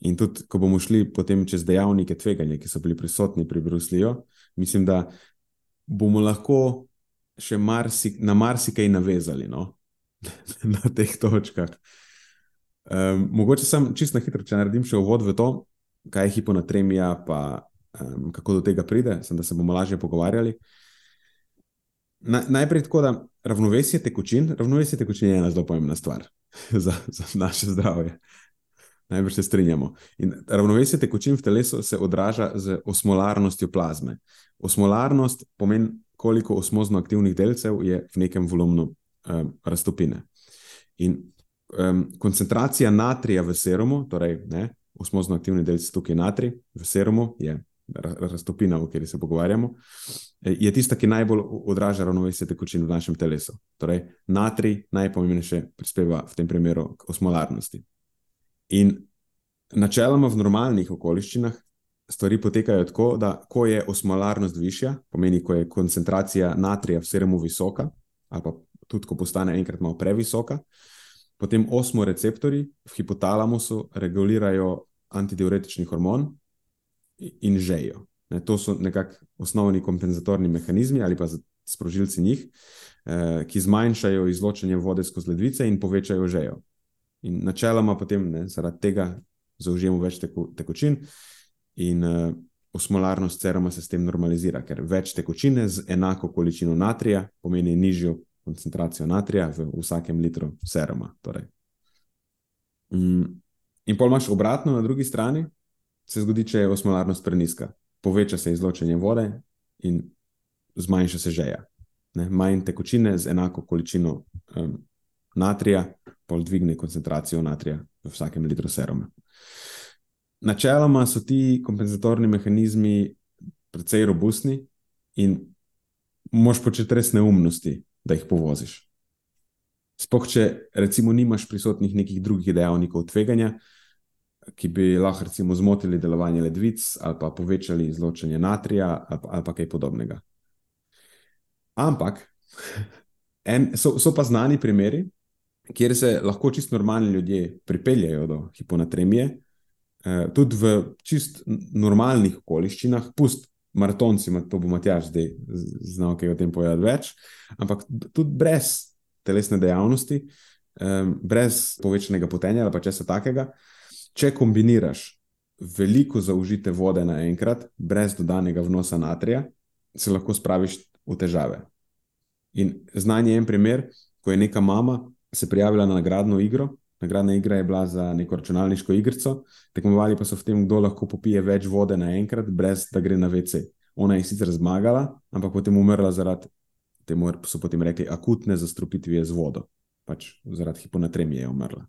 In tudi, ko bomo šli potem čez dejavnike tveganja, ki so bili prisotni pri Brusliju, mislim, da bomo lahko še marsi, na marsikaj navezali no? na teh točkah. Um, mogoče sem čisto na hitro, če naredim še uvod v to, kaj je hiponatremija, pa um, kako do tega pride, sem, da se bomo lažje pogovarjali. Na, najprej tako, da ravnovesje tekočin, ravnovesje tekočin je ena zelo pomembna stvar za, za naše zdravje. Najbrž se strinjamo. In ravnovesje tekočin v telesu se odraža z osmolarnostjo plazme. Osmolarnost pomeni, koliko osmozno aktivnih delcev je v nekem volumnu um, raztopine. In um, koncentracija natrija v serumu, torej ne, osmozno aktivni delci tukaj natrij v serumu, je raztopina, o kateri se pogovarjamo, je tista, ki najbolj odraža ravnovesje tekočin v našem telesu. Torej, natrij najpomembnejše prispeva v tem primeru k osmolarnosti. In načeloma v normalnih okoliščinah stvari potekajo tako, da ko je osmolarnost višja, pomeni, ko je koncentracija natrija v serumu visoka, ali pa tudi ko postane enkrat malo previsoka, Potem osmo receptori v hipotalamusu regulirajo antidiuretični hormon in žejo. Ne, to so nekako osnovni kompenzatorni mehanizmi ali pa sprožilci njih, eh, ki zmanjšajo izločanje vode skozi ledvice in povečajo žejo. In načeloma potem ne, zaradi tega zaužijemo več teko, tekočin in eh, osmolarnost ceroma se s tem normalizira, ker več tekočine z enako količino natrija pomeni nižjo koncentracijo natrija v vsakem litru seruma. Torej. Mm, in pol imaš obratno, na drugi strani se zgodi, če je osmolarnost preniska. Poveča se izločanje vode in zmanjša se žeja. Ne? Manj tekočine z enako količino um, natrija, pol dvigne koncentracijo natrija v vsakem litru seruma. Načeloma so ti kompenzatorni mehanizmi precej robustni in moš početi res neumnosti, da jih povoziš. Sploh, če recimo nimaš prisotnih nekih drugih dejavnikov tveganja, ki bi lahko recimo zmotili delovanje ledvic ali pa povečali izločanje natrija ali pa, ali pa kaj podobnega. Ampak en, so, so pa znani primeri, kjer se lahko čist normalni ljudje pripeljajo do hiponatremije, eh, tudi v čist normalnih okoliščinah, pust maratonci, to bo Matjaš zdaj znal, kaj o tem povedati več, ampak tudi brez telesne dejavnosti, um, brez povečanega potenja ali pa česa takega, če kombiniraš veliko zaužite vode naenkrat, brez dodanega vnosa natrija, se lahko spraviš v težave. In znanje je en primer, ko je neka mama se prijavila na nagradno igro. Nagradna igra je bila za neko računalniško igrico, tekmovali pa so v tem, kdo lahko popije več vode naenkrat, brez da gre na VC. Ona je sicer zmagala, ampak potem umrla zaradi, temu so potem rekli, akutne zastrupitve z vodo. Pač zaradi hiponatremije je umrla.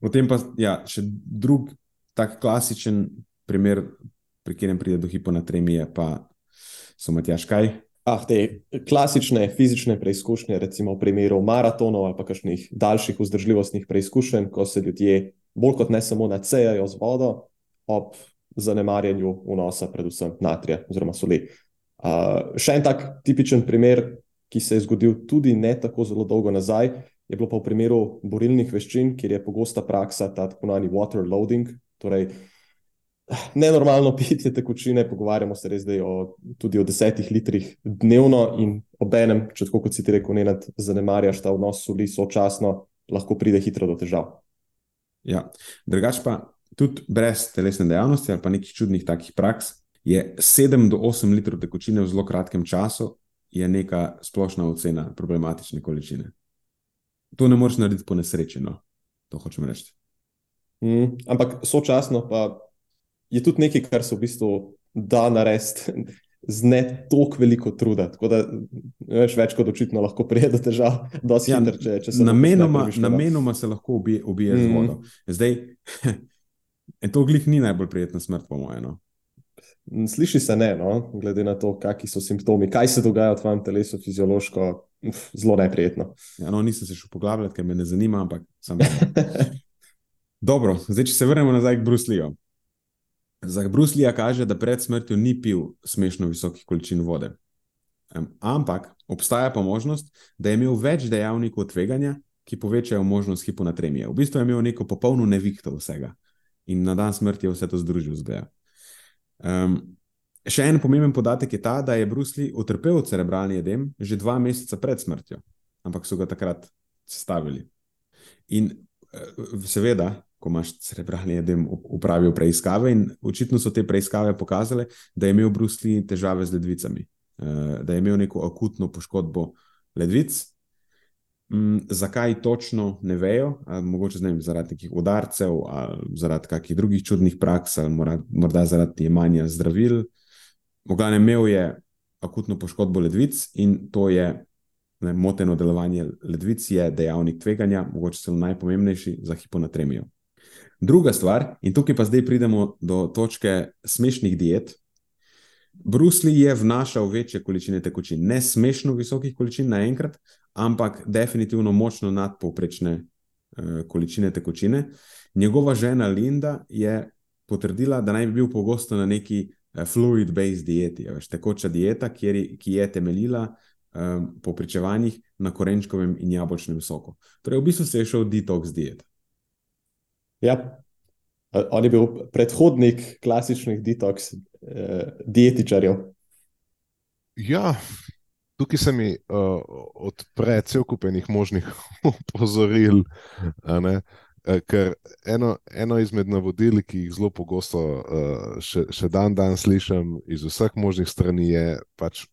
Potem pa ja, še drug tak klasičen primer, pri katerem pride do hiponatremije, pa so Matjaš kaj. Ah, te klasične fizične preizkušnje, recimo v primeru maratonov ali kakšnih daljših vzdržljivostnih preizkušenj, ko se ljudje bolj kot ne samo nacejajo z vodo, ob zanemarjanju vnosa, predvsem natrija oziroma soli. Uh, še en tak tipičen primer, ki se je zgodil tudi ne tako zelo dolgo nazaj, je bilo pa v primeru borilnih veščin, kjer je pogosta praksa ta tako imenovani water loading, torej nenormalno pitje tekočine, pogovarjamo se res o, tudi o desetih litrih dnevno in obenem, če tako kot si ti rekel, ne nad zanemarjaš ta vnos soli sočasno, lahko pride hitro do težav. Ja, drugač pa tudi brez telesne dejavnosti ali pa nekih čudnih takih praks, je 7 do 8 litrov tekočine v zelo kratkem času, je neka splošna ocena problematične količine. To ne moreš narediti po nesreči, no. to hočem reči. Mm, ampak sočasno pa je tudi nekaj, kar se v bistvu da narediti z ne toliko veliko truda. Tako da veš, več kot očitno lahko pride do težav, da si ja, hiter, če, če se namenoma, namenoma se lahko ubije, ubije mm. z vodo. Zdaj, to glih ni najbolj prijetna smrt, po mojem. No. Sliši se ne, no? glede na to, kakšni so simptomi, kaj se dogaja v tvojem telesu, fiziološko, uf, zelo neprijetno. Ja, no, nisem se še poglabljal, ker me ne zanima, ampak sem. Dobro, zdaj, če se vrnemo nazaj k Brusliju. Za Bruslija kaže, da pred smrtjo ni pil smešno visokih količin vode. Ampak obstaja pa možnost, da je imel več dejavnikov tveganja, ki povečajo možnost hiponatremije. V bistvu je imel neko popolno nevihto vsega in na dan smrti je vse to združil z BA. Um, še en pomemben podatek je ta, da je Brusli utrpel cerebralni edem že dva meseca pred smrtjo, ampak so ga takrat sestavili. In eh, seveda, ko imaš cerebralni edem, upravil preiskave, in očitno so te preiskave pokazale, da je imel Brusli težave z ledvicami, uh, da je imel neko akutno poškodbo ledvic, Mm, zakaj točno ne vejo, mogoče vem, zaradi nekih udarcev, zaradi kakih drugih čudnih praks, ali morda, morda zaradi jemanja zdravil. Mogoče imel je akutno poškodbo ledvic in to je ne, moteno delovanje ledvic, je dejavnik tveganja, mogoče celo najpomembnejši za hiponatremijo. Druga stvar, in tukaj pa zdaj pridemo do točke smešnih diet. Brusli je vnašal večje količine tekočin, ne smešno visokih količin naenkrat, ampak definitivno močno nadpovprečne uh, količine tekočine. Njegova žena Linda je potrdila, da naj bi bil pogosto na neki uh, fluid-based dieti, veš, tekoča dieta, je, ki je temeljila um, po pričevanjih na korenčkovem in jabolčnem soku. Torej, v bistvu se je šel detox diet. Ja, on je bil predhodnik klasičnih detox uh, dietičarjev. Ja, tukaj se mi uh, odpre cel kup enih možnih opozoril. Ker eno, eno izmed navodil, ki jih zelo pogosto uh, še, še dan dan slišim iz vseh možnih strani, je pač,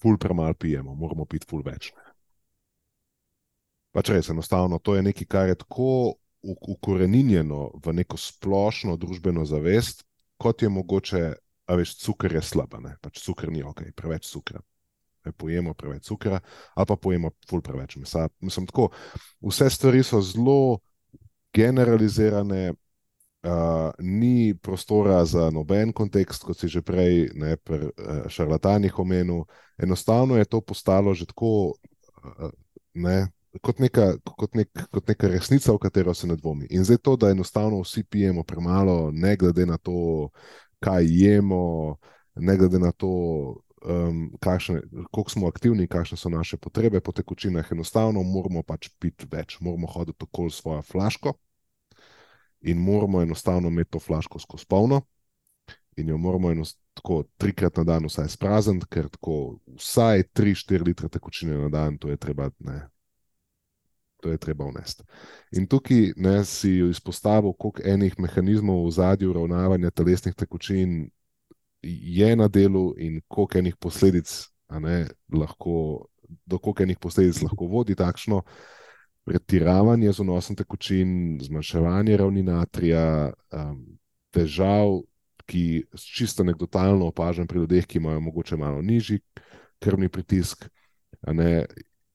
ful premalo pijemo, moramo piti ful več. Pač res, enostavno, to je nekaj, kar je tako ukoreninjeno v neko splošno družbeno zavest, kot je mogoče, a veš, cukor je slab, pač cukor ni ok, preveč cukra pojemo preveč cukra, ali pa pojemo ful preveč mesa. Mislim, tako, vse stvari so zelo generalizirane, uh, ni prostora za noben kontekst, kot si že prej ne, pri uh, šarlatanih omenil. Enostavno je to postalo že tako. Uh, ne, Kot neka, kot, nek, kot neka resnica, v katero se ne dvomi. In zdaj to, da enostavno vsi pijemo premalo, ne glede na to, kaj jemo, ne glede na to, um, kako smo aktivni, kakšne so naše potrebe po tekočinah. Enostavno moramo pač piti več, moramo hoditi okoli svojo flaško in moramo enostavno imeti to flaško skozi polno. In jo moramo tako trikrat na dan vsaj sprazniti, ker tako vsaj 3-4 litre tekočine na dan, to je treba, ne, to je treba vnesti. In tukaj ne, si izpostavil, koliko enih mehanizmov v zadju uravnavanja telesnih tekočin je na delu in koliko enih posledic, ne, lahko, do koliko enih posledic lahko vodi takšno pretiravanje z vnosom tekočin, zmanjševanje ravni natrija, um, težav, ki čisto anekdotalno opažam pri ljudeh, ki imajo mogoče malo nižji krvni pritisk. Ne,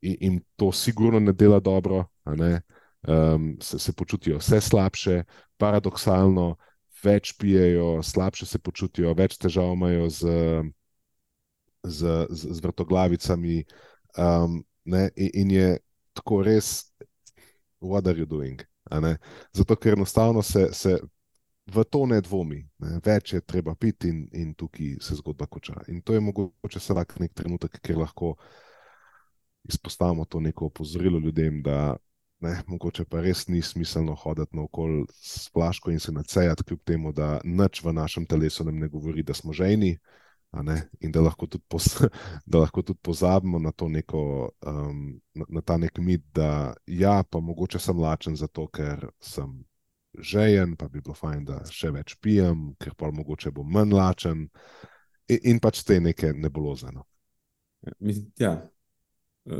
in, in to sigurno ne dela dobro, ne, um, se, se počutijo vse slabše, paradoksalno, več pijejo, slabše se počutijo, več težav imajo z, z, z, z vrtoglavicami. Um, in, in je tako res, what are you doing? Zato, ker enostavno se, se v to ne dvomi, ne. več je treba piti, in, in tukaj se zgodba konča. In to je mogoče vsak nek trenutek, kjer lahko izpostavimo to neko opozorilo ljudem, da ne, mogoče pa res ni smiselno hoditi naokol s plaško in se nacejati, kljub temu, da nič v našem telesu nam ne govori, da smo žejni. In da lahko, pos, da lahko tudi pozabimo na, neko, um, na, na ta nek mit, da ja, pa mogoče sem lačen zato, ker sem žejen, pa bi bilo fajn, da še več pijem, ker pa mogoče bom manj lačen, in, in pač te neke nebuloze. No. Ja, Eh,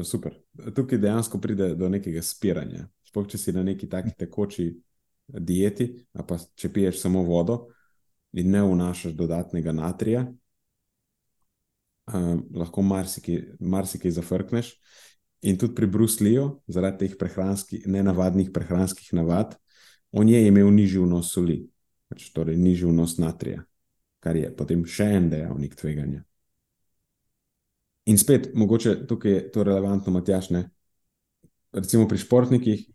super. Tukaj dejansko pride do nekega spiranja. Sploh če si na neki taki tekoči dieti, pa če piješ samo vodo in ne vnašaš dodatnega natrija, um, lahko marsikaj, marsikaj zafrkneš. In tudi pri Brusliju, zaradi teh prehranskih, nenavadnih prehranskih navad, on je imel nižji vnos soli, pač torej nižji vnos natrija, kar je potem še en dejavnik tveganja. In spet, mogoče tukaj je to relevantno, Matjaš. Ne? Recimo pri športnikih,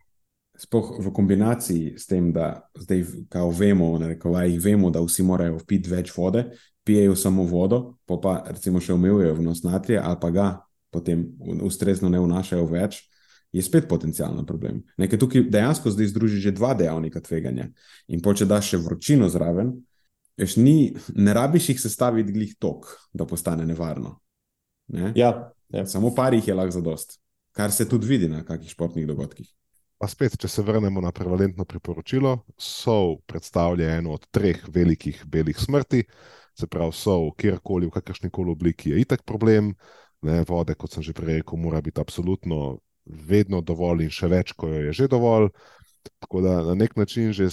spoh v kombinaciji s tem, da zdaj, kao vemo, rekovaj, vemo, da vsi morajo piti več vode, pijejo samo vodo, pa pa recimo še umivajo vnos natrija, ali pa ga potem ustrezno ne vnašajo več, je spet potencijalno problem. Nekaj tukaj dejansko zdaj združi že dva dejavnika tveganja. In po če daš še vročino zraven, veš, ni, ne rabiš jih sestaviti glih tok, da postane nevarno. Ja, ja. Samo par jih je lahko za dost, kar se tudi vidi na kakšnih športnih dogodkih. Pa spet, če se vrnemo na prevalentno priporočilo, so predstavlja eno od treh velikih belih smrti, se pravi, so kjerkoli, v kakršni koli obliki, je itek problem. Ne, vode, kot sem že prej rekel, mora biti absolutno vedno dovolj in še več, ko jo je že dovolj. Tako da na nek način že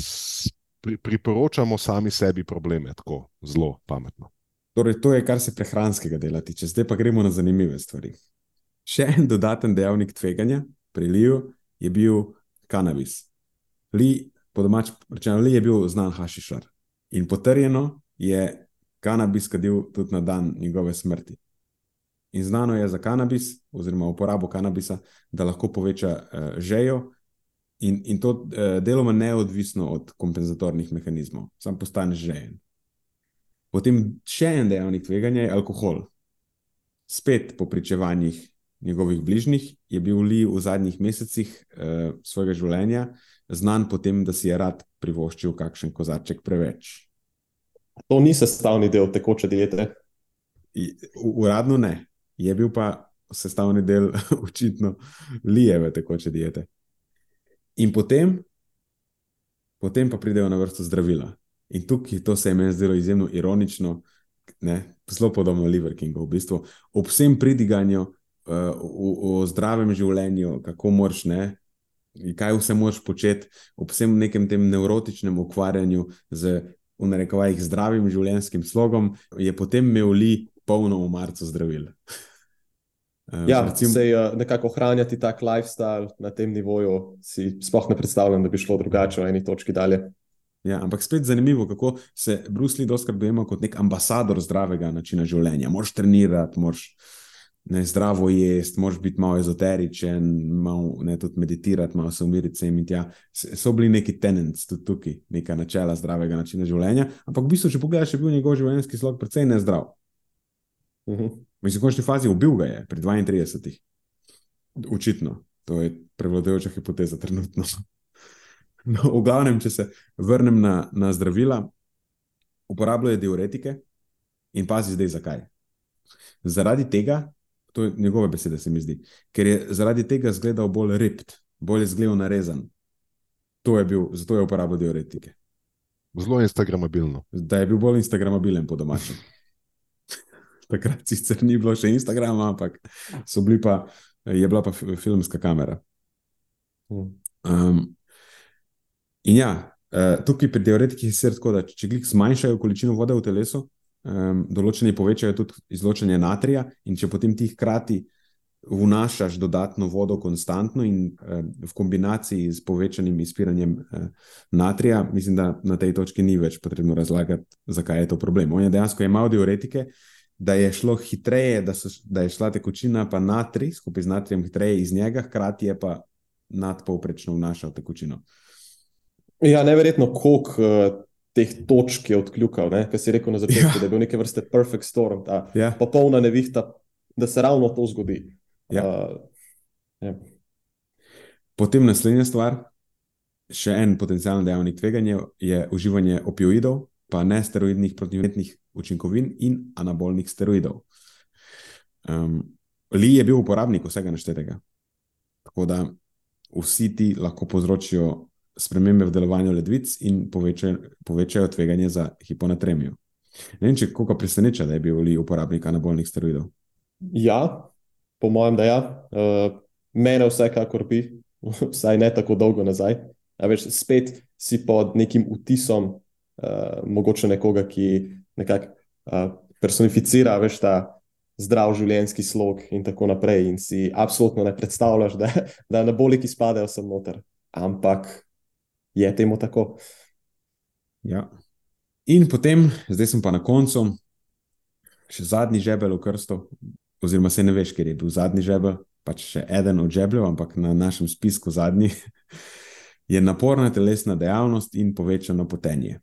priporočamo sami sebi probleme, tako zelo pametno. Torej, to je, kar se prehranskega dela tiče. Zdaj pa gremo na zanimive stvari. Še en dodaten dejavnik tveganja pri Liju je bil kanabis. Li, po domač rečeno, Li je bil znan hašišar in potrjeno je kanabis kadil tudi na dan njegove smrti. In znano je za kanabis, oziroma uporabo kanabisa, da lahko poveča uh, žejo, in, in to uh, deloma neodvisno od kompenzatornih mehanizmov, sam postaneš žejen. Potem še en dejavnik tveganja je alkohol. Spet po pričevanjih njegovih bližnjih je bil Li v zadnjih mesecih uh, svojega življenja znan po tem, da si je rad privoščil kakšen kozarček preveč. To ni sestavni del tekoče diete. Uradno ne, je bil pa sestavni del očitno Lijeve tekoče diete. In potem, potem pa pridejo na vrsto zdravila. In tukaj to se je meni zdelo izjemno ironično, ne, zelo podobno Liver Kingu, v bistvu ob vsem pridiganju uh, o, o zdravem življenju, kako moraš ne. Kaj vse moraš početi, ob vsem nekem tem nevrotičnem ukvarjanju z, v narekovajih, zdravim življenjskim slogom, je potem imel li polno umarco zdravil. Ja, recimo, se je nekako ohranjati tak lifestyle na tem nivoju, si sploh ne predstavljam, da bi šlo drugače v eni točki dalje. Ja, ampak spet zanimivo, kako se Bruce Lee doskrat dojema kot nek ambasador zdravega načina življenja. Moš trenirati, moš ne, zdravo jesti, moš biti malo ezoteričen, malo ne, tudi meditirati, malo se umiriti sem in tja. So bili neki tenenci tudi tukaj, neka načela zdravega načina življenja. Ampak v bistvu, če pogledaš, je bil njegov življenjski slog precej nezdrav. Uh -huh. Mislim, v končni fazi ubil ga je pri 32. Očitno, to je prevladujoča hipoteza trenutno. No, v glavnem, če se vrnem na, na zdravila, uporabljajo diuretike in pazi zdaj, zakaj. Zaradi tega, to je njegove besede, se mi zdi, ker je zaradi tega izgledal bolj ript, bolj izgledal narezan. To je bil, zato je uporabljal diuretike. Zelo instagramabilno. Da je bil bolj instagramabilen po domačem. Takrat sicer ni bilo še Instagrama, ampak pa, je bila pa filmska kamera. Um, In ja, uh, tukaj pri teoretikih je tako, da če glik zmanjšajo količino vode v telesu, um, določeni povečajo tudi izločanje natrija, in če potem ti hkrati vnašaš dodatno vodo konstantno in uh, v kombinaciji s povečanim izpiranjem uh, natrija, mislim, da na tej točki ni več potrebno razlagati, zakaj je to problem. On je dejansko imel teoretike. Da je šlo hitreje, da, so, da je šla tekočina, pa natrij, skupaj z natrijem, hitreje iz njega, hkrati je pa nadpovprečno vnašal tekočino. Ja, neverjetno, koliko uh, teh točk je odkljukal, kar si rekel na začetku, ja. da je bil neke vrste perfect storm, ta Ja. popolna nevihta, da se ravno to zgodi. Ja. Uh, ja. Potem naslednja stvar, še en potencijalni dejavnik tveganja je uživanje opioidov, pa ne steroidnih protivnetnih učinkovin in anabolnih steroidov. Um, Li je bil uporabnik vsega naštetega. Tako da vsi ti lahko povzročijo spremembe v delovanju ledvic in povečajo, povečajo tveganje za hiponatremijo. Ne vem, če koga preseneča, da je bil Li uporabnik anabolnih steroidov. ja, po mojem, da ja. Uh, mene vsekakor bi, vsaj ne tako dolgo nazaj. A veš, spet si pod nekim vtisom, uh, mogoče nekoga, ki nekako uh, personificira veš, ta zdrav življenjski slog in tako naprej. In si absolutno ne predstavljaš, da, da anaboliki spadajo sem noter. Ampak je temu tako. Ja. In potem, zdaj sem pa na koncu, še zadnji žebelj v krstu, oziroma se ne veš, ker je bil zadnji žebelj, pač še eden od žebljev, ampak na našem spisku zadnji, je naporna telesna dejavnost in povečano potenje.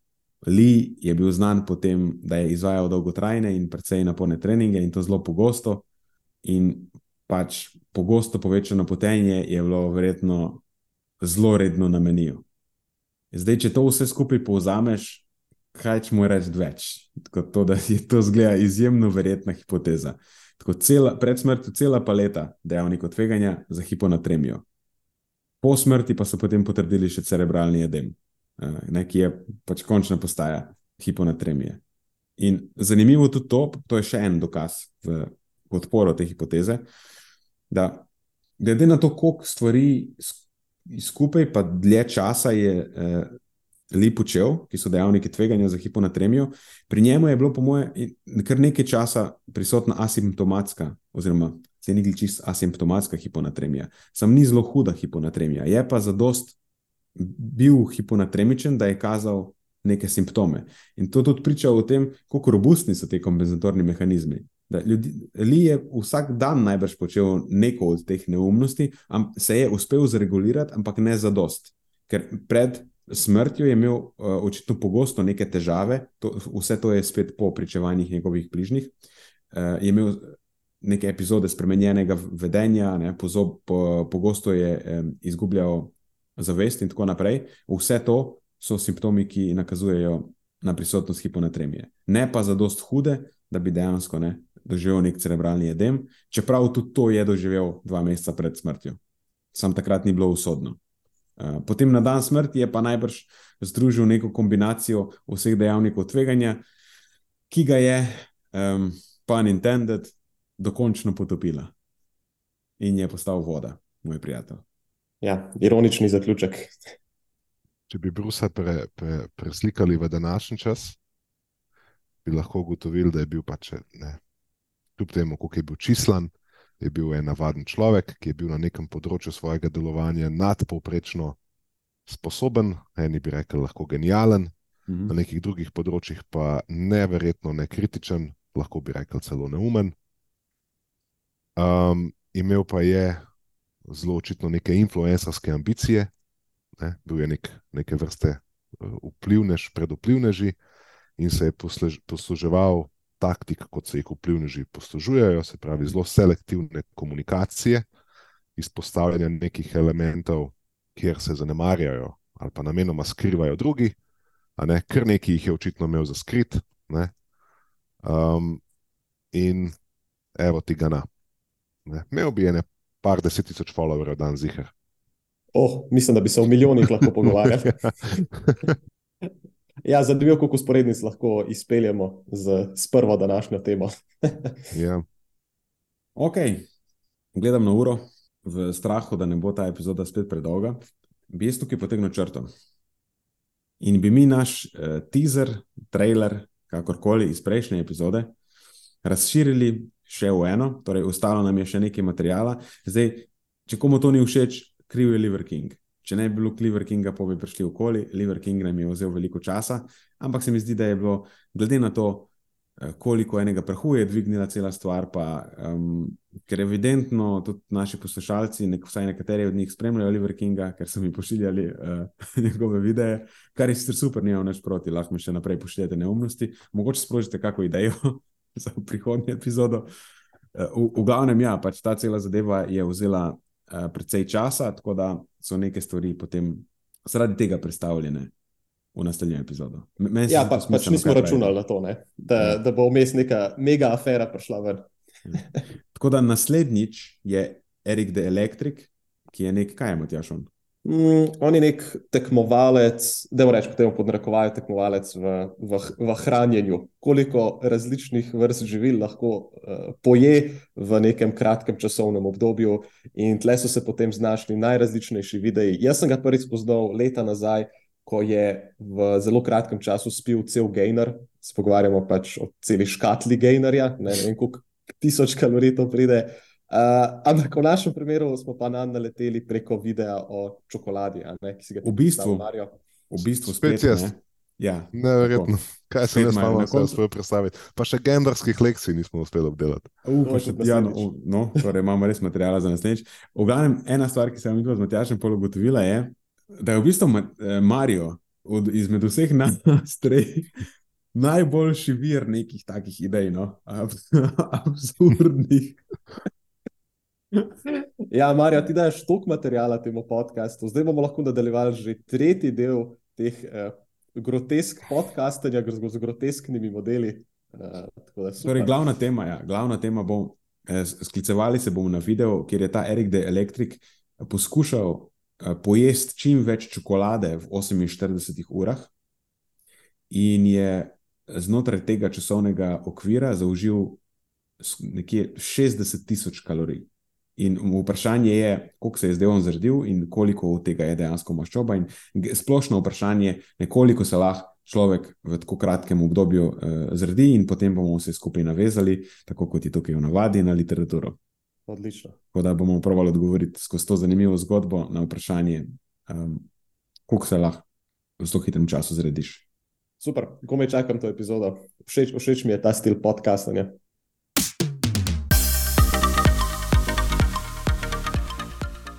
Li je bil znan po tem, da je izvajal dolgotrajne in precej naporne treninge in to zelo pogosto. In pač pogosto povečano potenje je bilo verjetno zelo redno na meniju. Zdaj, če to vse skupaj povzameš, kaj če mu reči več? Tako to, da je to zgleda izjemno verjetna hipoteza. Tako cela, pred smrtjo cela paleta dejavnikov tveganja za hiponatremijo. Po smrti pa so potem potrdili še cerebralni edem, eh, ne, ki je pač končna postaja hiponatremije. In zanimivo tudi to, to je še en dokaz v podporo te hipoteze, da glede na to, koliko stvari skupaj, pa dlje časa je eh, Li počel, ki so dejavniki tveganja za hiponatremijo, pri njemu je bilo, po mojem, kar nekaj časa prisotna asimptomatska, oziroma se ni čisto asimptomatska hiponatremija. Sam ni zelo huda hiponatremija, je pa zadost bil hiponatremičen, da je kazal neke simptome. In to tudi priča o tem, kako robustni so ti kompenzatorni mehanizmi. Da ljudi, Li je vsak dan najbrž počel neko od teh neumnosti, am, se je uspel zregulirati, ampak ne zadost. Ker pred smrtjo je imel uh, očitno pogosto neke težave, to, vse to je spet po pričevanjih njegovih bližnjih. Uh, je imel neke epizode spremenjenega vedenja, ne, pozob, po, pogosto je um, izgubljal zavest in tako naprej. Vse to so simptomi, ki nakazujejo na prisotnost hiponatremije. Ne pa za dost hude, da bi dejansko ne, doživel nek cerebralni edem, čeprav tudi to je doživel dva meseca pred smrtjo. Sam takrat ni bilo usodno. Potem na dan smrti je pa najbrž združil neko kombinacijo vseh dejavnikov tveganja, ki ga je, um, pun intended, dokončno potopila in je postal voda, moj prijatelj. Ja, ironični zaključek. Če bi Brusa pre, pre, preslikali v današnji čas, bi lahko ugotovili, da je bil pač, ne, kljub temu, koliko je bil čislan, je bil en navaden človek, ki je bil na nekem področju svojega delovanja nadpovprečno sposoben, eni bi rekli, lahko genijalen, Mhm. na nekih drugih področjih pa neverjetno nekritičen, lahko bi rekli celo neumen. Um, imel pa je zelo očitno neke influencerske ambicije, ne? bil je nek, neke vrste eh, vplivnež pred vplivneži in se je poslež, posluževal taktik, kot se jih vplivneži poslužujejo, se pravi zelo selektivne komunikacije, izpostavljanja nekih elementov, kjer se zanemarjajo ali pa namenoma skrivajo drugi, ne, kar nekaj jih je očitno imel za skrit. ne. Um, in evo ti ga na. Ne. Imel bi ene par deset tisoč followerjev dan zihar. Oh, mislim, da bi se v milijonih lahko pogovarjali. Ja, za dve koliko usporednic lahko izpeljemo z, z prvo današnjo temo. ja. Ok, gledam na uro, v strahu, da ne bo ta epizoda spet predolga, bi jaz tukaj potegnil črto. In bi mi naš uh, teaser, trailer, kakorkoli iz prejšnje epizode, razširili še v eno, torej ostalo nam je še nekaj materijala. Zdaj, če komu to ni všeč, kriv je Liver King. Če ne bi bilo Cleaver Kinga, pa bi prišli okoli. Liver King nam je vzel veliko časa, ampak se mi zdi, da je bilo, glede na to, eh, koliko enega prahu je dvignila cela stvar. Pa, um, ker evidentno tudi naši poslušalci, nek, vsaj nekateri od njih, spremljajo Oliver Kinga, ker so mi pošiljali uh, njegove videe, kar je sicer super, nimam več proti, lahko mi še naprej pošiljate neumnosti. Mogoče sprožite kakšno idejo za prihodnjo epizodo. Uh, v, v glavnem, ja, pač ta cela zadeva je vzela uh, precej časa, tako da so neke stvari potem zaradi tega predstavljene v naslednjem epizodu. Ja, pa, pač nismo računali na to, da, ja. da bo vmes neka mega afera prišla ven. Ja. Tako da naslednjič je Erik the Electric, ki je nek, kaj je Matjaš on? Mm, on je nek tekmovalec, da bo reč, potem podnarekovaj tekmovalec v, v, v hranjenju. Koliko različnih vrst živil lahko uh, poje v nekem kratkem časovnem obdobju, in tle so se potem znašli najrazličnejši videi. Jaz sem ga prvič spoznal leta nazaj, ko je v zelo kratkem času spil cel gainer, se pogovarjamo pač o celi škatli gainerja, ne, ne vem, koliko tisoč kalorij to pride. Uh, ampak v našem primeru smo pa na naleteli preko videa o čokoladi, ne, ki si ga v bistvu Mario. V bistvu spet jaz. Ja, Neverjetno. Kaj se jaz malo koncu... uspel predstaviti? Pa še genderskih lekcij nismo uspeli obdelati. Uh, še, ja, no, no, torej imamo res materijala za naslednjič. V glavnem, ena stvar, ki sem jo z Matjašem pologotovila, je, da je v bistvu eh, Mario od, izmed vseh nas treh najboljši vir nekih takih idej, no? absurdnih. Ja, Mario, ti daš toliko materijala temu podkastu, zdaj bomo lahko nadaljevali že tretji del teh eh, grotesk podcastanja z grotesknimi modeli. Eh, torej, glavna tema, ja, glavna tema bo, eh, sklicevali se bomo na video, kjer je ta Erik de Electric poskušal Eh, pojesti čim več čokolade v 48 urah, in je znotraj tega časovnega okvira zaužil nekje 60 tisoč kalorij. In vprašanje je, koliko se je zdaj on zredil in koliko od tega je dejansko maščoba. In splošno vprašanje je, koliko se lahko človek v tako kratkem obdobju uh, zredi, in potem bomo vse skupaj navezali, tako kot je tukaj v navadi na literaturo. Odlično. Tako da bomo pravili odgovoriti skozi to zanimivo zgodbo na vprašanje, um, koliko se lahko v zelo hitrem času zrediš. Super, ko me čakam to epizodo. Všeč, všeč mi je ta stil podcastanja.